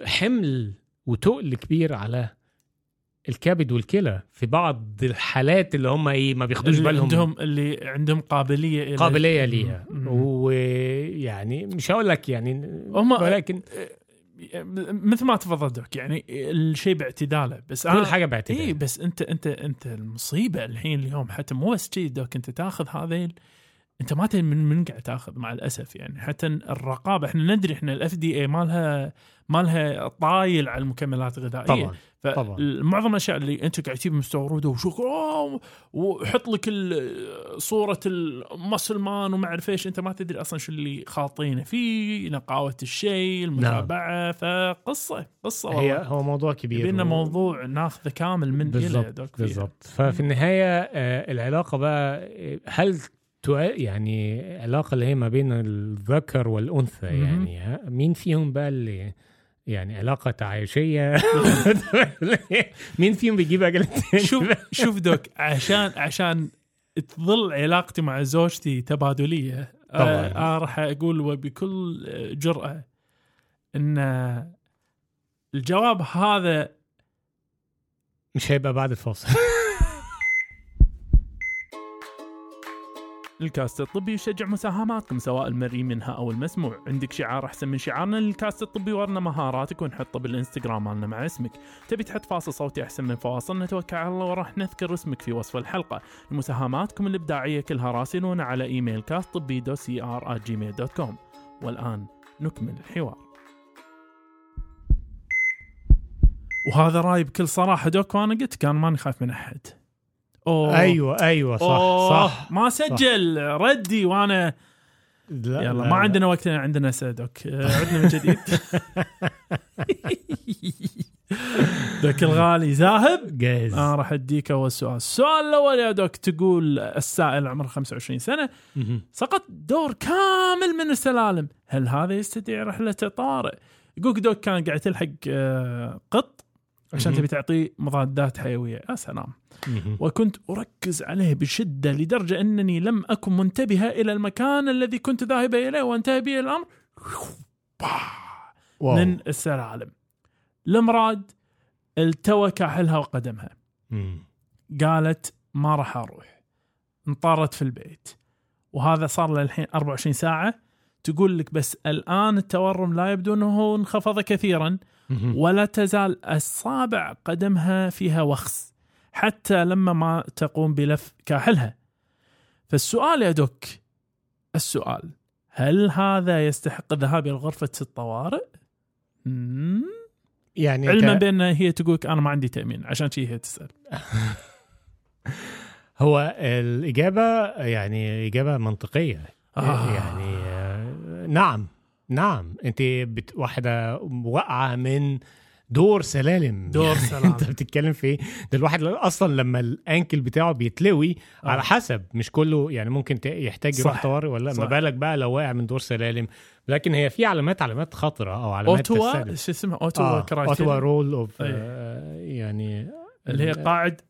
حمل وتقل كبير على الكبد والكلى في بعض الحالات اللي هم إيه ما بياخدوش اللي بالهم. عندهم اللي عندهم قابلية إلى قابلية ليها. ويعني مش هقول لك يعني هم- ولكن مثل ما تفضلت يعني الشيء باعتداله بس كل حاجة باعتدال. اي بس أنت أنت أنت المصيبة الحين اليوم حتى مو بس شيء دوك أنت تاخذ هذيل أنت ما تدري من من قاعد تاخذ مع الأسف يعني. حتى الرقابة إحنا ندري إحنا الاف دي اي مالها مالها طايل على المكملات الغذائية. طبعا طبعاً. فمعظم الأشياء اللي أنت قاعد تجيب مستوردة أوه، وحط لك صورة المسل مان وما أعرف إيش أنت ما تدري أصلا شو اللي خاطينه. فيه نقاوة الشيء المتابعة فقصة قصة هي والله. هو موضوع كبير. يبي لنا و- موضوع ناخذه كامل من فيها. بالظبط ففي النهاية آه، العلاقة بقى آه، هل يعني علاقة اللي هي ما بين الذكر والأنثى. يعني؟ مين فيهم بقى اللي يعني علاقة تعايشيه مين فيهم بيجيب أجل التاني شوف شوف دوك عشان عشان تظل علاقتي مع زوجتي تبادلية طبعاً. آه آه راح أقول وبكل جرأة إن الجواب هذا مش هيبقى بعد الفاصل الكاست الطبي يشجع مساهماتكم سواء المرئي منها أو المسموع. عندك شعار أحسن من شعارنا للكاست الطبي ورنا مهاراتك ونحطه بالإنستغرام مالنا مع اسمك. تبي تحط فاصل صوتي أحسن من فواصل؟ نتوكل على الله وراح نذكر اسمك في وصف الحلقة. مساهماتكم الإبداعية كلها راسلونا على إيميل cast طبي دو سي ار Gmail dot com والآن نكمل الحوار. وهذا راي بكل صراحة doc وأنا قلت كان ماني خايف من أحد. أوه. أيوه أيوه صح أوه، صح ما سجل ردي وأنا لا يلا لا ما لا. عندنا وقت عندنا سادوك عدنا من جديد دوك الغالي ذاهب جاهز أنا راح أديك أول سؤال السؤال الأول يا دوك تقول السائل عمره 25 سنة. سقط دور كامل من السلالم هل هذا يستدعي رحلة طارئ يقولك دوك كان قاعد تلحق آه، قط عشان. تبي تعطيه مضادات حيوية يا سلام. وكنت أركز عليه بشدة لدرجة أنني لم أكن منتبهة إلى المكان الذي كنت ذاهبة إليه وانتهى بي الأمر. من السلالم المراد التوى كاحلها وقدمها. قالت ما راح أروح. انطرت في البيت. وهذا صار له الحين 24 ساعة. تقول لك بس الآن التورم لا يبدو أنه انخفض كثيرا. ولا تزال اصابع قدمها فيها وخز حتى لما ما تقوم بلف كاحلها. فالسؤال يا دوك السؤال هل هذا يستحق الذهاب إلى غرفة الطوارئ؟ يعني علما أنت- بأن هي تقول لك أنا ما عندي تأمين عشان شي هي تسأل. هو الإجابة يعني إجابة منطقية. آه. يعني آه، نعم نعم. أنت بت... واحدة واقعة من دور سلالم دور يعني سلام. انت بتتكلم في إيه ده الواحد أصلا لما الأنكل بتاعه بيتلوي آه. على حسب مش كله يعني ممكن يحتاج يروح. طوارئ ولا. ما بالك بقى لو واقع من دور سلالم لكن هي في علامات علامات خطرة أو علامات أوتوا. شو اسمها أوتوا آه. أوتوا رول أوف أي. يعني اللي هي قاعد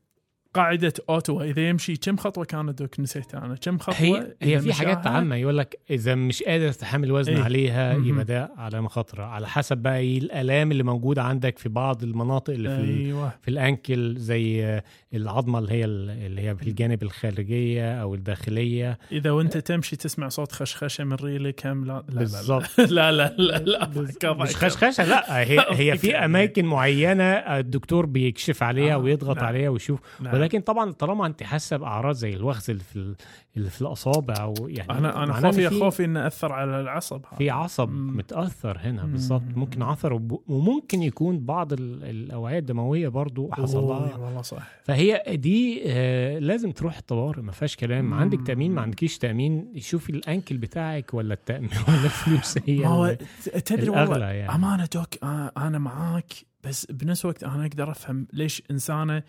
قاعدة أوتوا إذا يمشي كم خطوة كانت دوك نسيت أنا كم خطوة هي هي في حاجات؟ عامة يقول لك إذا مش قادر تحمل وزن إيه. عليها. يبقى ده علامه خطره على حسب بقى إيه الألام اللي موجودة عندك في بعض المناطق اللي في أيوه في الأنكل زي العظمة اللي هي اللي هي في الجانب الخارجية أو الداخلية إذا وأنت تمشي تسمع صوت خشخشة من ريلك هم لا لا لا بالظبط. لا لا لا لا ضحكة مش. خشخشة لا هي هي في. أماكن معينة الدكتور بيكشف عليها آه، ويضغط نعم. عليها ويشوف نعم. ولكن طبعا طالما أنت حاسة بأعراض زي الوخز اللي في ال- اللي في الأصابع أو يعني أنا أنا خوفي في- خوفي إنه أثر على العصب. في عصب مم. متأثر هنا. بالظبط ممكن عثر وممكن يكون بعض ال- الأوعية الدموية برضو حصل لها والله صح فهي دي آه لازم تروح الطوارئ ما فيهاش كلام مم. عندك تأمين ما عندكيش تأمين شوفي الأنكل بتاعك ولا التأمين ولا الفلوس هي هو تدري والله يعني أمانة دوك آه، أنا معاك بس بنفس الوقت أنا أقدر أفهم ليش إنسانة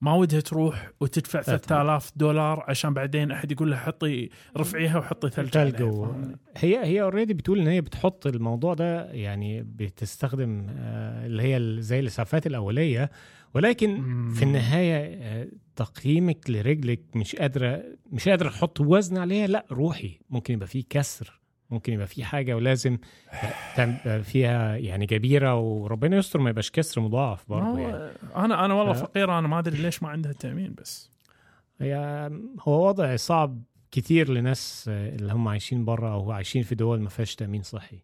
ما ودها تروح وتدفع لا طبعا. 3000 دولار عشان بعدين أحد يقول لها حطي رفعيها وحطي ثلج فاهمني؟ هي هي اوريدي بتقول إن هي بتحط الموضوع ده يعني بتستخدم آه اللي هي زي الإسعافات الأولية ولكن مم. في النهاية آه، تقييمك لرجلك مش قادرة مش قادرة تحط وزن عليها لا روحي ممكن يبقى فيه كسر ممكن يبقى فيه حاجة ولازم فيها يعني جبيره وربنا يستر ما يبقاش كسر مضاعف برضه يعني. أنا أنا والله ف- فقير أنا ما أدري ليش ما عندها تامين بس. هي هو وضع صعب كتير لناس اللي هم عايشين بره أو عايشين في دول ما فيهاش تأمين صحي.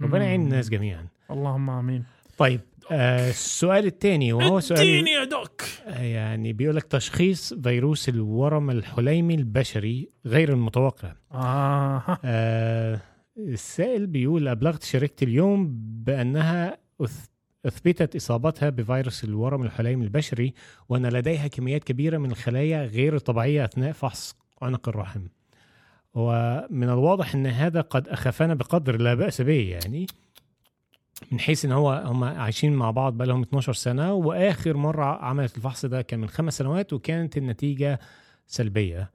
ربنا يعين. الناس جميعا. اللهم آمين. طيب آه السؤال الثاني وهو سؤال اديني يا دوك. آه، يعني بيقول لك تشخيص فيروس الورم الحليمي البشري غير المتوقع. آه. آه السائل بيقول أبلغت شركتي اليوم بأنها أث- أثبتت إصابتها بفيروس الورم الحليمي البشري وأن لديها كميات كبيرة من الخلايا غير الطبيعية أثناء فحص عنق الرحم. ومن الواضح أن هذا قد أخافنا بقدر لا بأس به يعني من حيث إن هو هم عايشين مع بعض بقى لهم 12 سنة وآخر مرة عملت الفحص ده كان من خمس سنوات وكانت النتيجة سلبية.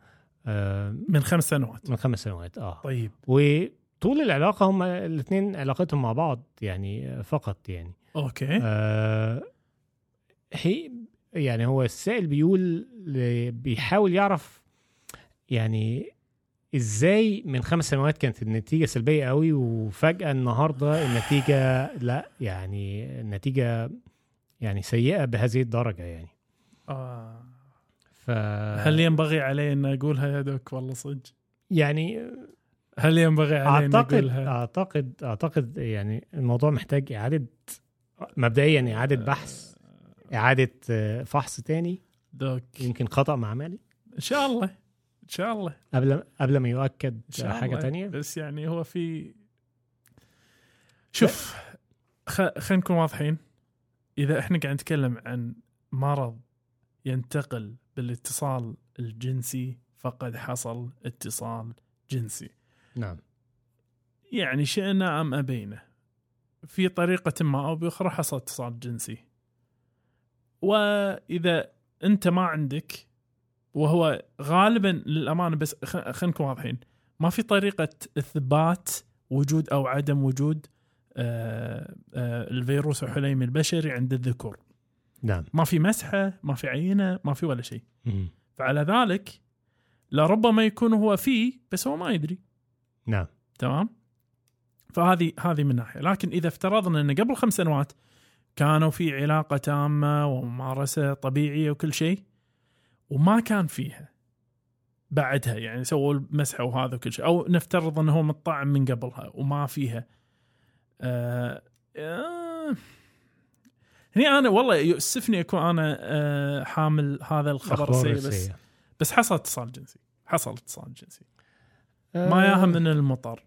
آه من خمس سنوات. من خمس سنوات آه. طيب. وطول العلاقة هم الاثنين علاقتهم مع بعض يعني فقط يعني. أوكي. آه هي يعني هو السائل بيقول بيحاول يعرف يعني إزاي من خمس سنوات كانت النتيجة سلبية قوي وفجأة النهارده النتيجة لا يعني النتيجة يعني سيئة بهذه الدرجة يعني. آه. ف هل ينبغي علي أن اقولها يا دوك؟ والله صدق. يعني هل ينبغي علي أن اقولها أعتقد أعتقد يعني الموضوع محتاج إعادة مبدئيا إعادة بحث إعادة آه، فحص تاني. دوك. يمكن خطأ معملي إن شاء الله. إن شاء الله. قبل قبل ما يؤكد حاجة الله. تانية؟ بس يعني هو في شوف. خلينا نكون واضحين. إذا إحنا قاعد نتكلم عن مرض ينتقل بالاتصال الجنسي فقد حصل اتصال جنسي. نعم. يعني شئنا أم أبينا. في طريقة ما أو بأخرى حصل اتصال جنسي. وإذا أنت ما عندك وهو غالبا للأمانة بس خلينا نكون واضحين. ما في طريقة إثبات وجود أو عدم وجود آه، آه، الفيروس الحليمي البشري عند الذكور. نعم. ما في مسحة ما في عينة ما في ولا شيء. فعلى ذلك لربما يكون هو فيه بس هو ما يدري. نعم. تمام؟ فهذه هذه من ناحية. لكن إذا افترضنا إن قبل خمس سنوات كانوا في علاقة تامة وممارسة طبيعية وكل شيء وما كان فيها بعدها يعني سووا المسحة وهذا وكل شيء. أو نفترض إنه هو مطعم من قبلها وما فيها. آه آه هني أنا والله يؤسفني أكون أنا آه حامل هذا الخبر السيء بس. بس حصل اتصال جنسي. حصل اتصال جنسي. آه، ما ياهم من المطر.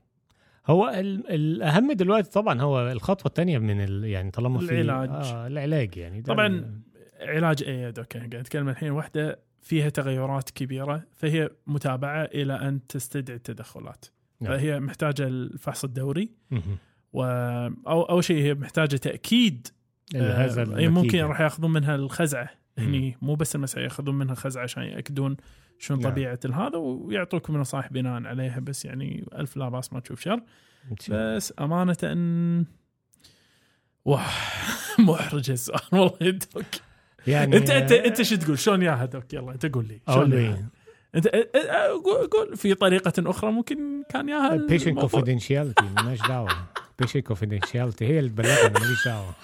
هو ال- الأهم دلوقتي طبعا هو الخطوة الثانية من ال... يعني طالما في العلاج. آه العلاج يعني. طبعاً ال- علاج إيه دوك قاعد أتكلم الحين. واحدة فيها تغيرات كبيرة فهي متابعة إلى أن تستدعي التدخلات نعم. فهي محتاجة الفحص الدوري. و أو اول شيء هي محتاجة تأكيد هذا آه، ممكن. راح ياخذون منها الخزعة هني مو بس المسح ياخذون منها خزعة عشان يأكدون شنو نعم. طبيعة هذا ويعطوكم نصائح بناء عليها بس يعني ألف لا بأس ما تشوف شر. بس أمانة ان واه محرج السؤال والله يا doc يعني انت انت انت شو تقول؟ شلون ياها doc يلا انت قول لي. شلون انت قول. في طريقة أخرى ممكن كان ياها patient الموضوع. confidentiality مالناش دعوة. patient confidentiality هي اللي تبلغني ماليش دعوة.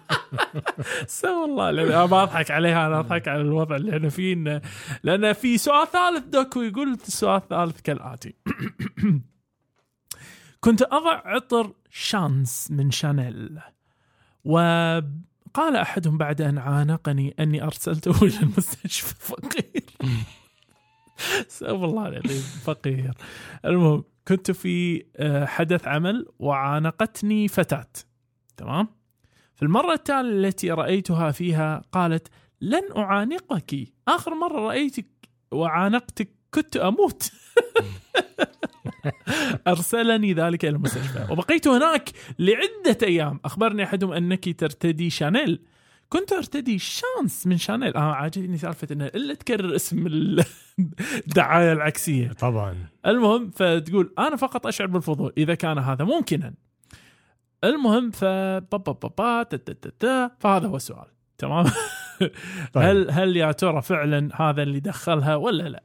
so والله أنا ما أضحك عليها أنا أضحك على الوضع اللي إحنا فيه إنه- لأن في سؤال ثالث doc ويقول السؤال الثالث كالآتي. كنت أضع عطر شانس من شانيل وقال أحدهم بعد أن عانقني أني أرسلته إلى المستشفى فقير. سو والله العظيم فقير. المهم كنت في آه، حدث عمل وعانقتني فتاة. تمام؟ في المرة التالية التي رأيتها فيها قالت لن أعانقك. آخر مرة رأيتك وعانقتك كنت أموت. أرسلني ذلك إلى المستشفى. وبقيت هناك لعدة أيام. أخبرني أحدهم أنك ترتدي شانيل. كنت أرتدي شانس من شانيل. آه عاجبني سالفة إنه إلا تكرر اسم ال- الدعاية العكسية. طبعا. المهم فتقول أنا فقط أشعر بالفضول. إذا كان هذا ممكنا. المهم ف. فهذا هو السؤال. تمام؟ طيب. هل هل يا ترى فعلا هذا اللي دخلها ولا لا؟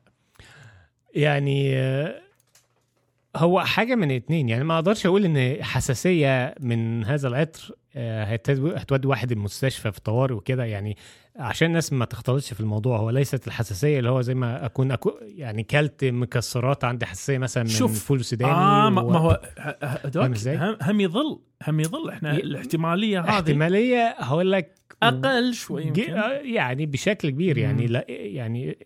يعني آه، هو حاجة من اتنين يعني ما أقدرش أقول إن حساسية من هذا العطر آه، هتودي واحد المستشفى في طوارئ وكده يعني عشان الناس ما تختلطش في الموضوع هو ليست الحساسية اللي هو زي ما أكون أكو يعني كلت مكسرات عندي حساسية مثلا من شوف. فول سوداني آه ما, ما هو؟ هم, هم يظل هم يظل إحنا ي- الاحتمالية هذه احتمالية هقول لك أقل شوي يمكن آه، يعني بشكل كبير يعني. لا يعني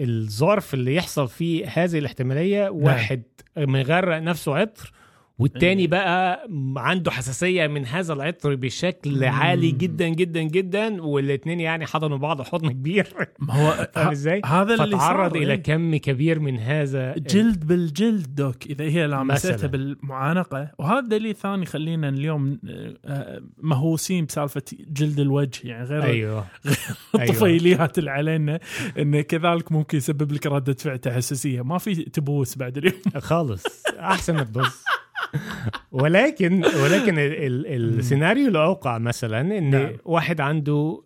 الظرف اللي يحصل فيه هذه الاحتمالية واحد مغرق نفسه عطر والتاني إيه. بقى عنده حساسية من هذا العطر بشكل. عالي جدا جدا جدا والاثنين يعني حضنوا بعض حضن كبير ما هو فاهم إزاي؟ هذا اللي فتعرض إلى إيه. كم كبير من هذا جلد بالجلد دوك إذا هي لامستها. بالمعانقة وهذا دليل ثاني خلينا اليوم آه، مهووسين بسالفة جلد الوجه يعني غير أيوه الطفيليات اللي علينا انه كذلك ممكن يسبب لك ردة فعل تحسسية ما في تبوس بعد اليوم خالص أحسن ما تبص ولكن ولكن ال- ال- السيناريو الأوقع مثلا إن نعم. واحد عنده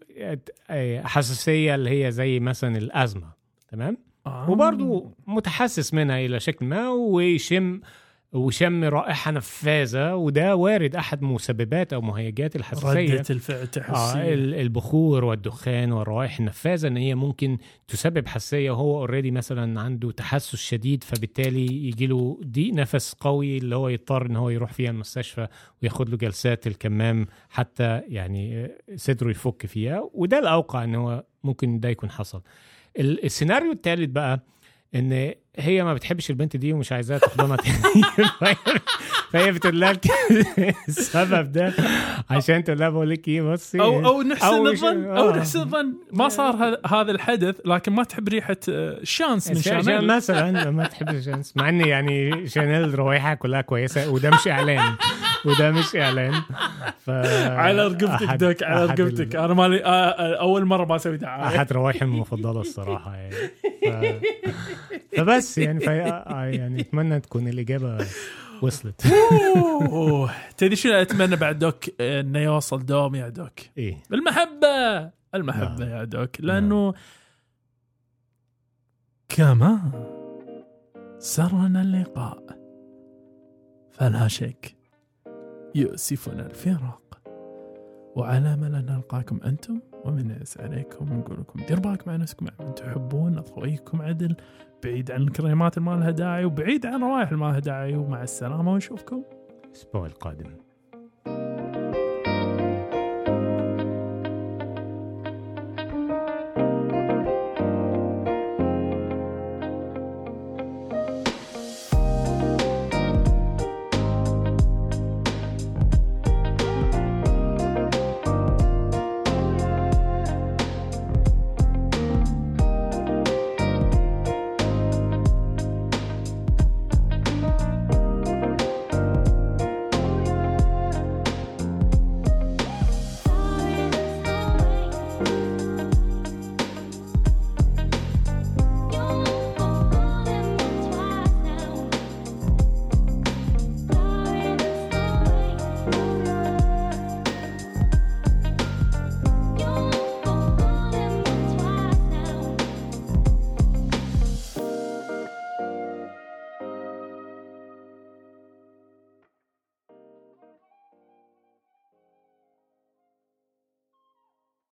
حساسية اللي هي زي مثلا الأزمة تمام آه. وبرضه متحسس منها إلى شكل ما ويشم وشم رائحة نفاذة وده وارد أحد مسببات أو مهيجات الحساسية. ردة الفعل آه تحسيه ال- البخور والدخان والروائح النفاذة إن هي ممكن تسبب حساسية وهو اوريدي مثلا عنده تحسس شديد فبالتالي يجي له ضيق نفس قوي اللي هو يضطر إن هو يروح فيها المستشفى وياخد له جلسات الكمام حتى يعني آه، صدره يفك فيها. وده الأوقع إن هو ممكن ده يكون حصل. ال- السيناريو الثالث بقى إن هي ما بتحبش البنت دي ومش عايزاها تحضنها تاني. فهي- بتقول لها السبب ده عشان تقول لها بقول لك إيه بصي. أو أو نحسن الظن أو آه. نحسن الظن ما صار هذا الحدث لكن ما تحب ريحة آه، شانس من شانيل مثلا ما تحبش شانس مع ان يعني شانيل روائحها كلها كويسة وده مش إعلان. وده مش إعلان. ف على رقبتك دوك على رقبتك أنا مالي آه، آه، أول مرة ما أسوي دعاية. أحد روائحي المفضلة الصراحة يعني. ف... فبس يعني في... يعني أتمنى تكون الإجابة وصلت. تدري شنو أتمنى بعد دوك؟ آه، انه يوصل دوم يا دوك. إيه. المحبة! المحبة نعم. يا دوك. لأنه كما سرنا اللقاء فلا شك يؤسفنا الفراق. وعلى ان نلقاكم أنتم ومن يس عليكم ونقول لكم دير بالك مع نفسكم مع من تحبون اضويكم عدل. بعيد عن الكريمات اللي ما لها داعي وبعيد عن روائح اللي ما لها داعي ومع السلامة ونشوفكم. الأسبوع القادم.